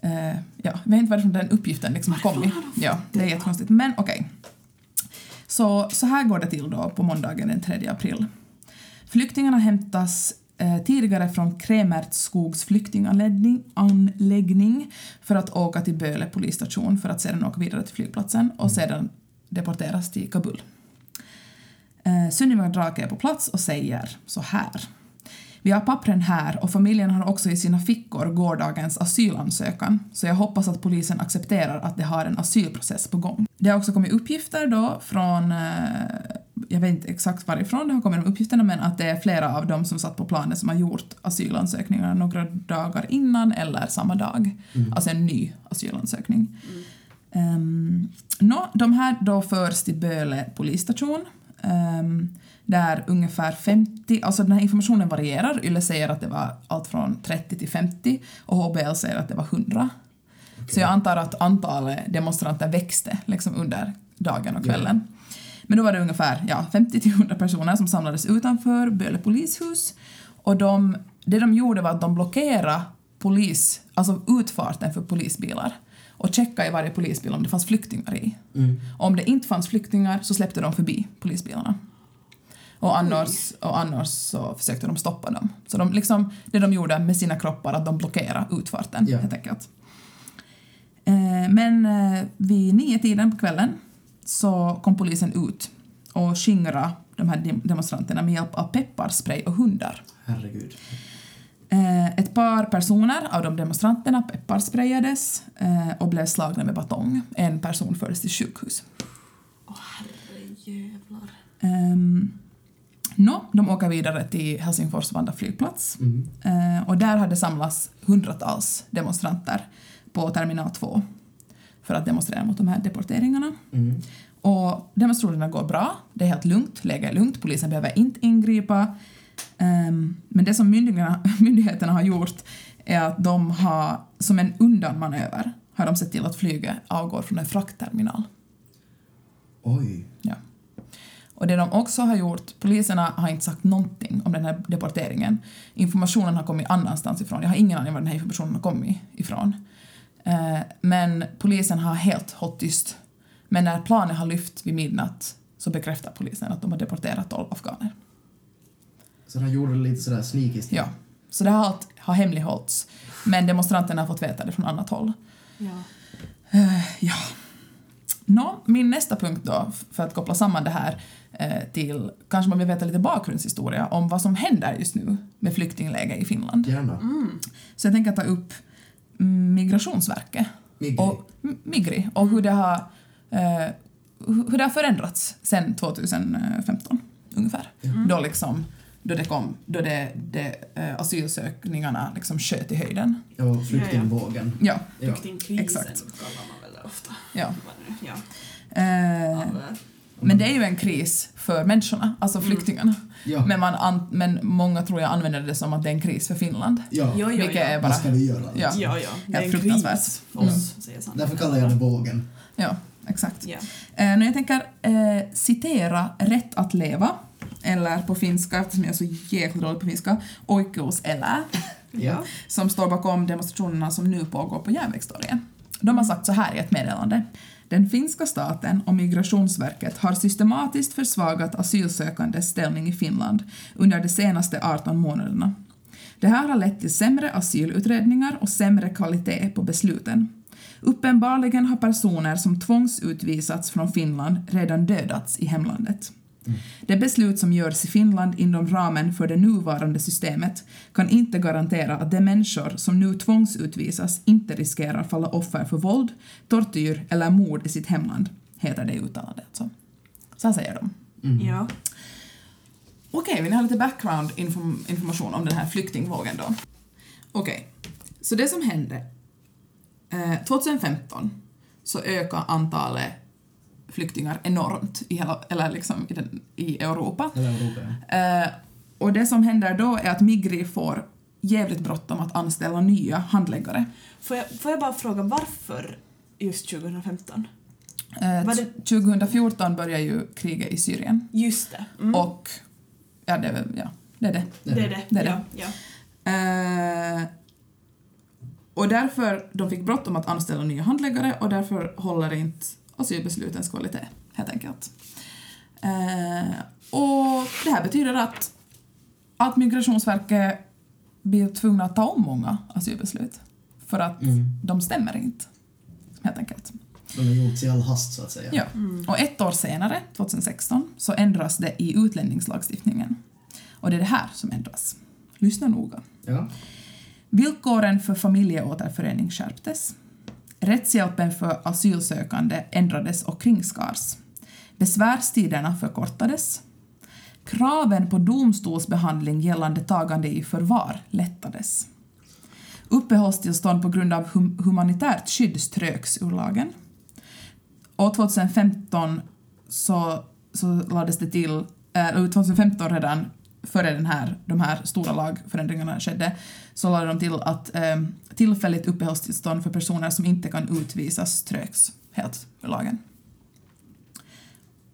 Eh, ja, jag vet inte varifrån den uppgiften liksom har kommit. Ja, det är jättekonstigt. Men okej. Så, så här går det till då på måndagen den 3 april. Flyktingarna hämtas eh, tidigare från Kremertsskogs flyktinganläggning för att åka till Böle polisstation för att sedan åka vidare till flygplatsen och sedan deporteras till Kabul. Eh, Sunniva Drake är på plats och säger så här. Vi har pappren här och familjen har också i sina fickor gårdagens asylansökan så jag hoppas att polisen accepterar att de har en asylprocess på gång. Det har också kommit uppgifter då från, eh, jag vet inte exakt varifrån det har kommit de uppgifterna men att det är flera av dem som satt på planet som har gjort asylansökningar några dagar innan eller samma dag. Alltså en ny asylansökning. Um, nå, de här då förs till Böle polisstation ehm, där ungefär 50, alltså den här informationen varierar. Yle säger att det var allt från 30 till 50 och HBL säger att det var 100. Så jag antar att antalet demonstranter växte liksom under dagen och kvällen. Men då var det ungefär ja, 50 till 100 personer som samlades utanför Böle polishus och de, det de gjorde var att de blockerade polis, alltså utfarten för polisbilar och checkade i varje polisbil om det fanns flyktingar i. Mm. Om det inte fanns flyktingar så släppte de förbi polisbilarna. Och annars, och annars så försökte de stoppa dem. Så de, liksom, det de gjorde med sina kroppar, att de blockerade utfarten Ja. helt enkelt. Eh, men eh, vid nio tiden på kvällen så kom polisen ut och skingrade de här dem- demonstranterna med hjälp av pepparspray och hundar. Herregud. Eh, ett par personer av de demonstranterna pepparsprayades eh, och blev slagna med batong. En person fördes till sjukhus. Åh herrejävlar. Um, Nå, de åker vidare till Helsingfors Vanda flygplats Mm. Eh, och där hade samlats hundratals demonstranter på terminal 2 för att demonstrera mot de här deporteringarna. Mm. Och demonstrationerna går bra, det är helt lugnt, läget är lugnt, polisen behöver inte ingripa. Ehm, men det som myndigheterna, myndigheterna har gjort är att de har, som en undanmanöver, har de sett till att flyget avgår från en fraktterminal. Oj. Ja. Och det de också har gjort, poliserna har inte sagt någonting om den här deporteringen. Informationen har kommit annanstans ifrån. Jag har ingen aning var den här informationen har kommit ifrån. Eh, men polisen har helt hållit tyst. Men när planet har lyft vid midnatt så bekräftar polisen att de har deporterat 12 afghaner. Så de gjorde det lite sådär sneaky. Ja. Så det här allt har hemlighållits. Men demonstranterna har fått veta det från annat håll. Ja. Eh, ja. Nå, min nästa punkt då, för att koppla samman det här eh, till, kanske man vill veta lite bakgrundshistoria om vad som händer just nu med flyktingläge i Finland. Gärna. Så jag tänker ta upp mm, Migrationsverket Migri. och Migri och hur det har, eh, hur det har förändrats sedan 2015 ungefär. Då liksom då det kom, då det, det eh, asylsökningarna liksom sköt i höjden. Ja, flyktingvågen. Ja, Ja. Flyktingkrisen exakt. kallar man väl det ofta. ja. Ja. Eh, eh, Men det är ju en kris för människorna, alltså flyktingarna. Ja. Men, man an, men många tror jag använder det som att det är en kris för Finland. Ja. Ja, ja, Vilket ja. är bara... Vad ska vi göra? Ja. Ja, ja. Det är en fruktansvärt. kris för oss, säger Sanna. Därför kallar jag det vågen. Ja, exakt. Ja. Eh, när jag tänker eh, citera Rätt att leva, eller på finska, eftersom jag är så jäkla dålig på finska, Oikeus elää, Ja. som står bakom demonstrationerna som nu pågår på Järnvägstorget. De har sagt så här i ett meddelande. Den finska staten och Migrationsverket har systematiskt försvagat asylsökandes ställning i Finland under de senaste 18 månaderna. Det här har lett till sämre asylutredningar och sämre kvalitet på besluten. Uppenbarligen har personer som tvångsutvisats från Finland redan dödats i hemlandet. Det beslut som görs i Finland inom ramen för det nuvarande systemet kan inte garantera att de människor som nu tvångsutvisas inte riskerar falla offer för våld, tortyr eller mord i sitt hemland, heter det i uttalandet. Så, så här säger de. Ja. Okej, vill ni ha lite background inform information om den här flyktingvågen då? Okej, så det som hände eh, 2015 så ökade antalet flyktingar enormt i, hela, eller liksom i, den, i Europa. Europa, ja. Eh, och det som händer då är att Migri får jävligt bråttom att anställa nya handläggare. Får jag, får jag bara fråga varför just 2015? Eh, Var det- 2014 börjar ju kriget i Syrien Just det. Mm. och ja, det är väl, ja, det är det. det är det. det är det. Ja, ja. Eh, och därför de fick bråttom att anställa nya handläggare och därför håller inte asylbeslutens kvalitet, helt enkelt. Eh, och det här betyder att, att Migrationsverket blir tvungna att ta om många asylbeslut för att Mm. de stämmer inte, helt enkelt. De har gjorts i all hast så att säga. Ja. Och ett år senare, 2016, så ändras det i utlänningslagstiftningen. Och det är det här som ändras. Lyssna noga. Ja. Villkoren för familjeåterförening skärptes. Rättshjälpen för asylsökande ändrades och kringskars. Besvärstiderna förkortades. Kraven på domstolsbehandling gällande tagande i förvar lättades. Uppehållstillstånd på grund av hum- humanitärt skydd ströks ur lagen. År 2015 så, så lades det till, eh, eller 2015 redan före den här, de här stora lagförändringarna skedde, så lade de till att eh, tillfälligt uppehållstillstånd för personer som inte kan utvisas ströks helt ur lagen.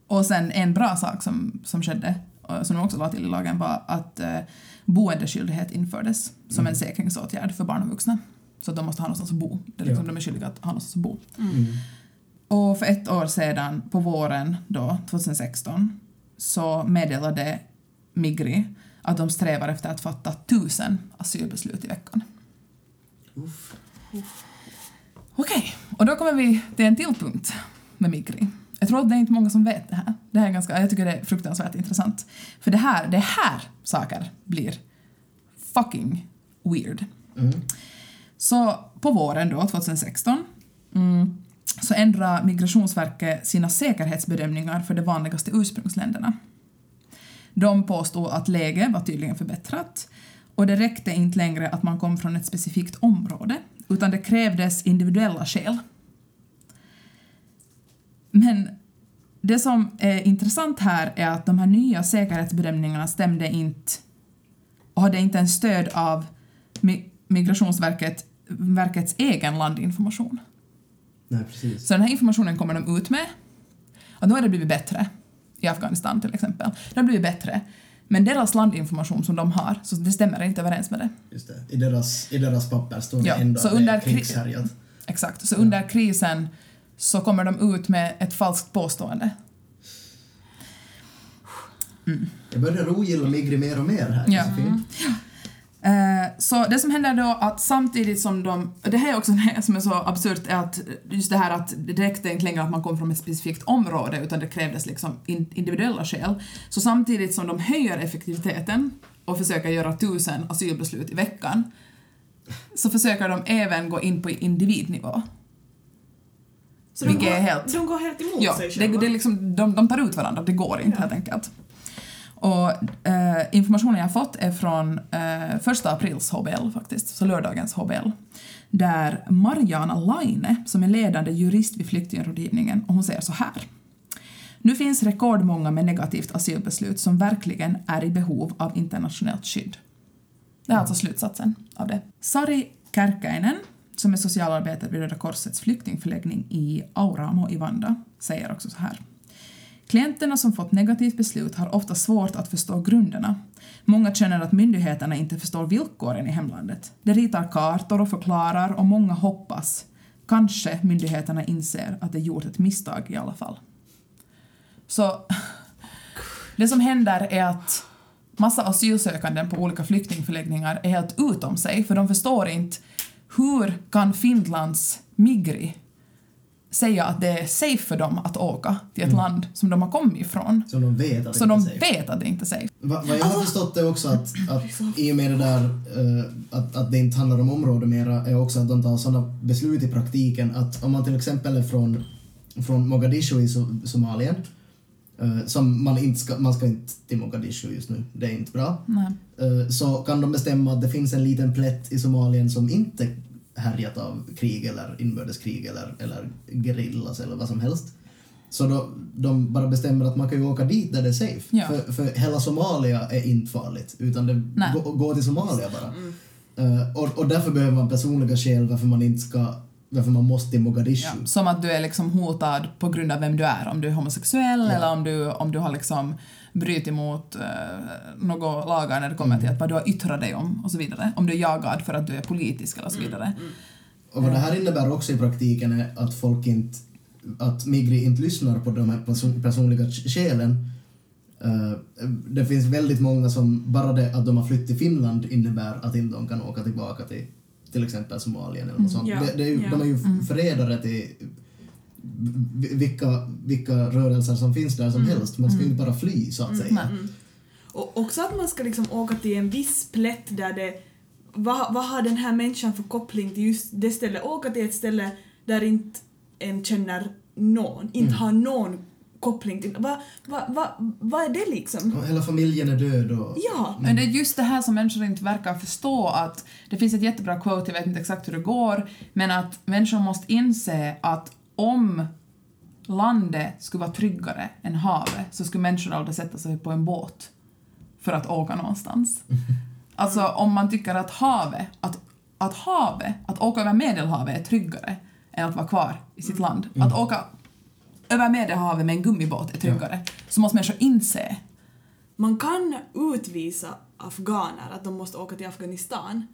Och sen en bra sak som, som skedde, eh, som de också lade till i lagen, var att eh, boendeskyldighet infördes som en säkringsåtgärd för barn och vuxna. Så att de måste ha någonstans att bo. Det är liksom, Ja. De är skyldiga att ha någonstans att bo. Mm. Och för ett år sedan, på våren då, 2016, så meddelade Migri att de strävar efter att fatta tusen asylbeslut i veckan. Uff. Okej, och då kommer vi till en till punkt med Migri. Jag tror att det är inte många som vet det här. Det här är ganska, jag tycker det är fruktansvärt intressant. För det här, det här saker blir fucking weird. Mm. Så på våren då, 2016, mm, så ändrar Migrationsverket sina säkerhetsbedömningar för de vanligaste ursprungsländerna. De påstod att läget var tydligen förbättrat och det räckte inte längre att man kom från ett specifikt område utan det krävdes individuella skäl. Men det som är intressant här är att de här nya säkerhetsbedömningarna stämde inte och hade inte en stöd av Mi- Migrationsverket verkets egen landinformation. Nej, precis. Så den här informationen kommer de ut med och då har det blivit bättre i Afghanistan till exempel. Det har blivit bättre. Men deras landinformation som de har, så det stämmer inte överens med det. Just det. I deras, I deras papper står det Ja, ändå så att det är kri- krigshärjat. Exakt. Så under krisen så kommer de ut med ett falskt påstående. Jag börjar ogilla Migri mer och mer här, Ja. Josefin. Eh, så det som händer då att samtidigt som de, det här är också det som är så absurt är att just det här att det räckte inte längre att man kom från ett specifikt område utan det krävdes liksom in, individuella skäl. Så samtidigt som de höjer effektiviteten och försöker göra tusen asylbeslut i veckan så försöker de även gå in på individnivå. Så de går, helt- de går helt emot Ja, sig det, själva? det är liksom, de, de tar ut varandra, det går inte Ja. helt enkelt. Och eh, informationen jag har fått är från eh, första aprils HBL faktiskt, så lördagens HBL. Där Mariana Laine, som är ledande jurist vid flyktingrådgivningen, och hon säger så här. Nu finns rekordmånga med negativt asylbeslut som verkligen är i behov av internationellt skydd. Det är alltså slutsatsen av det. Sari Kärkäinen, som är socialarbetare vid Röda Korsets flyktingförläggning i Auramo i Vanda, säger också så här. Klienterna som fått negativt beslut har ofta svårt att förstå grunderna. Många känner att myndigheterna inte förstår villkoren i hemlandet. De ritar kartor och förklarar och många hoppas. Kanske myndigheterna inser att de gjort ett misstag i alla fall. Så det som händer är att massa asylsökande på olika flyktingförläggningar är helt utom sig för de förstår inte hur kan Finlands Migri säga att det är safe för dem att åka till ett land som de har kommit ifrån. Så de vet att Så det de inte är safe. vet att det inte är safe. Va, vad jag har förstått är också att, att i och med det där eh, att, att det inte handlar om område mera är också att de tar sådana beslut i praktiken att om man till exempel är från, från Mogadishu i So- Somalien eh, som man inte ska, man ska inte till Mogadishu just nu, det är inte bra. Nej. Eh, så kan de bestämma att det finns en liten plätt i Somalien som inte härjat av krig eller inbördeskrig eller, eller gerillas eller vad som helst. Så då, de bara bestämmer att man kan ju åka dit där det är safe. Ja. För, för hela Somalia är inte farligt, utan det Nej. gå, gå till Somalia bara. Eh, och, och därför behöver man personliga skäl varför man inte ska, varför man måste till Mogadishu. Ja, som att du är liksom hotad på grund av vem du är, om du är homosexuell Ja. eller om du, om du har liksom brutit mot uh, några lagar när det kommer till att vad du har yttrat dig om och så vidare. Om du är jagad för att du är politisk eller så vidare. Och vad det här innebär också i praktiken är att folk inte, att Migri inte lyssnar på de här person, personliga skälen. Eh, det finns väldigt många som, bara det att de har flytt till Finland innebär att inte de kan åka tillbaka till till exempel Somalien eller något sånt. Ja, Det, det är ju, ja. De är ju förrädare till vilka, vilka rörelser som finns där som helst. Man ska ju inte bara fly så att säga. Nej. Och också att man ska liksom åka till en viss plätt där det... Vad, vad har den här människan för koppling till just det stället? Åka till ett ställe där inte en känner någon, inte har någon koppling till... Vad va, va, vad är det liksom? Och hela familjen är död och... Ja! Men det är just det här som människor inte verkar förstå att det finns ett jättebra quote, jag vet inte exakt hur det går, men att människor måste inse att om landet skulle vara tryggare än havet så skulle människor aldrig sätta sig på en båt för att åka någonstans. Alltså om man tycker att havet, att, att havet, att åka över Medelhavet är tryggare än att vara kvar i sitt land. Att åka över Medelhavet med en gummibåt är tryggare. Så måste människor inse Man kan utvisa afghaner att de måste åka till Afghanistan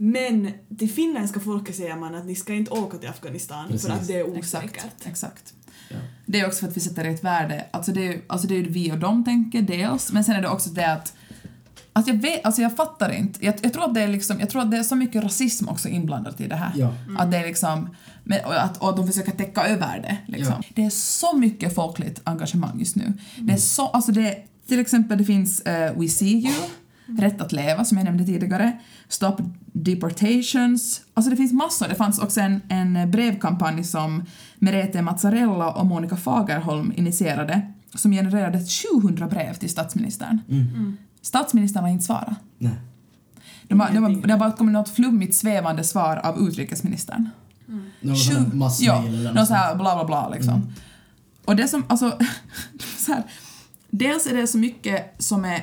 men till finländska folket säger man att ni ska inte åka till Afghanistan Precis. för att det är Exakt, osäkert. exakt. Ja. Det är också för att vi sätter ett värde, alltså det är alltså det är vi och de tänker dels, men sen är det också det att Alltså jag, vet, alltså jag fattar inte. Jag, jag, tror att det är liksom, jag tror att det är så mycket rasism också inblandat i det här. Ja. Att det är liksom, men, och, att, och att de försöker täcka över det. Liksom. Ja. Det är så mycket folkligt engagemang just nu. Det är så, alltså det, till exempel det finns eh, We See You, Rätt att leva som jag nämnde tidigare, Stop Deportations, alltså det finns massor. Det fanns också en, en brevkampanj som Merete Mazzarella och Monica Fagerholm initierade som genererade 700 brev till statsministern. Statsministern har inte svarat. Nej. De har, de har, Ingenting. det har bara kommit något flummigt svävande svar av utrikesministern. Någon sån här Tju- massmail ja, eller någon något så här bla bla bla liksom. Och det som, alltså, så här, dels är det så mycket som är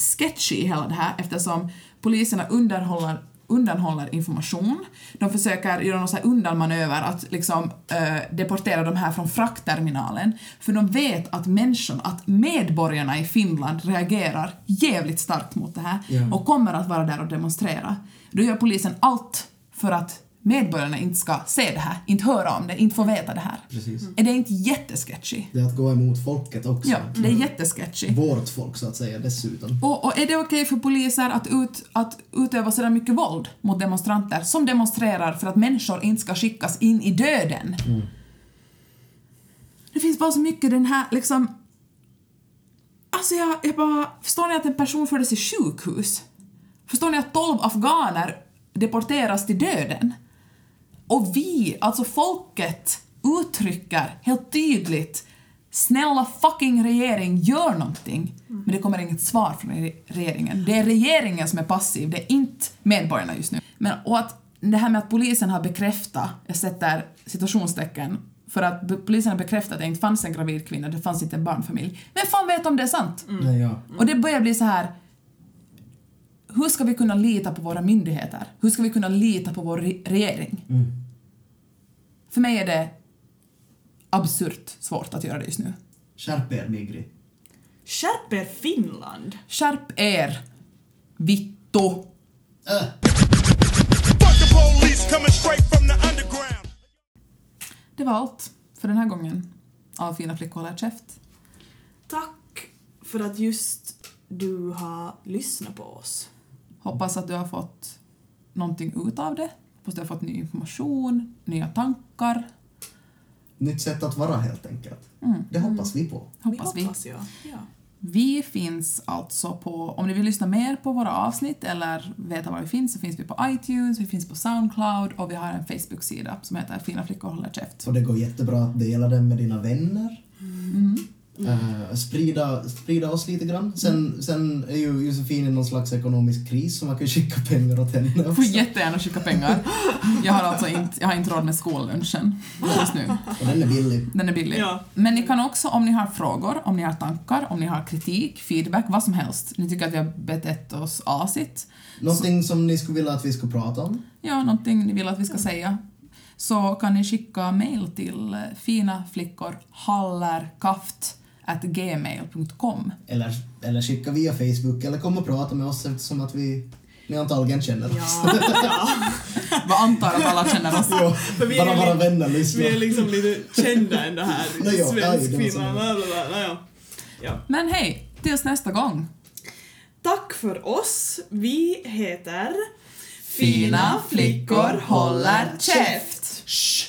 sketchy hela det här eftersom poliserna underhåller undanhåller information. De försöker göra någon så här undanmanöver att liksom eh, deportera de här från fraktterminalen. För de vet att människorna, att medborgarna i Finland reagerar jävligt starkt mot det här Ja. och kommer att vara där och demonstrera. Då gör polisen allt för att medborgarna inte ska se det här, inte höra om det, inte få veta det här. Precis. Är det inte jättesketchy? Det är att gå emot folket också. Ja, det är jättesketchy. Vårt folk så att säga dessutom. Och, och är det okej för poliser att, ut, att utöva sådär mycket våld mot demonstranter som demonstrerar för att människor inte ska skickas in i döden? Det finns bara så mycket den här liksom... Alltså jag, jag bara... Förstår ni att en person fördes till sjukhus? Förstår ni att 12 afghaner deporteras till döden? Och vi, alltså folket, uttrycker helt tydligt Snälla fucking regering, gör någonting. Men det kommer inget svar från re- regeringen. Det är regeringen som är passiv, det är inte medborgarna just nu. Men, och att det här med att polisen har bekräftat, jag sätter situationstecken, för att polisen har bekräftat att det inte fanns en gravid kvinna, det fanns inte en barnfamilj. Vem fan vet om det är sant? Nej, ja. Och det börjar bli så här. Hur ska vi kunna lita på våra myndigheter? Hur ska vi kunna lita på vår re- regering? Mm. För mig är det absurt svårt att göra det just nu. Skärp er, Migri. Skärp er Finland! Skärp er! Vittu! Äh. Det var allt för den här gången av Fina flickor håller käft. Tack för att just du har lyssnat på oss. Hoppas att du har fått någonting ut av det. Du har fått ny information, nya tankar. Nytt sätt att vara helt enkelt. Mm. Det hoppas vi på. Hoppas vi. hoppas jag. Ja. Vi finns alltså på, om ni vill lyssna mer på våra avsnitt eller veta var vi finns så finns vi på iTunes, vi finns på Soundcloud och vi har en Facebook-sida som heter Fina flickor håller käft. Och det går jättebra att dela den med dina vänner. Mm. Eh, sprida, sprida oss lite grann. Sen, sen är ju Josefin i någon slags ekonomisk kris så man kan ju skicka pengar åt henne Du får också. jättegärna skicka pengar. Jag har alltså inte, jag har inte råd med skollunchen just nu. Och den är billig. Den är billig. Ja. Men ni kan också, om ni har frågor, om ni har tankar, om ni har kritik, feedback, vad som helst. Ni tycker att vi har betett oss asigt. Någonting som ni skulle vilja att vi skulle prata om? Ja, någonting ni vill att vi ska säga. Så kan ni skicka mail till finaflickorhallerkaft@gmail.com. Eller, eller skicka via Facebook eller kom och prata med oss eftersom att vi ni antagligen känner oss. Ja, ja. Vad antar att alla känner oss. Ja, För vi bara är våra vänner lyssnar. Vi är liksom lite kända ändå här. Nej, ja, Ja. Ja. Men hej, tills nästa gång. Tack för oss. Vi heter Fina flickor håller käft. Shh.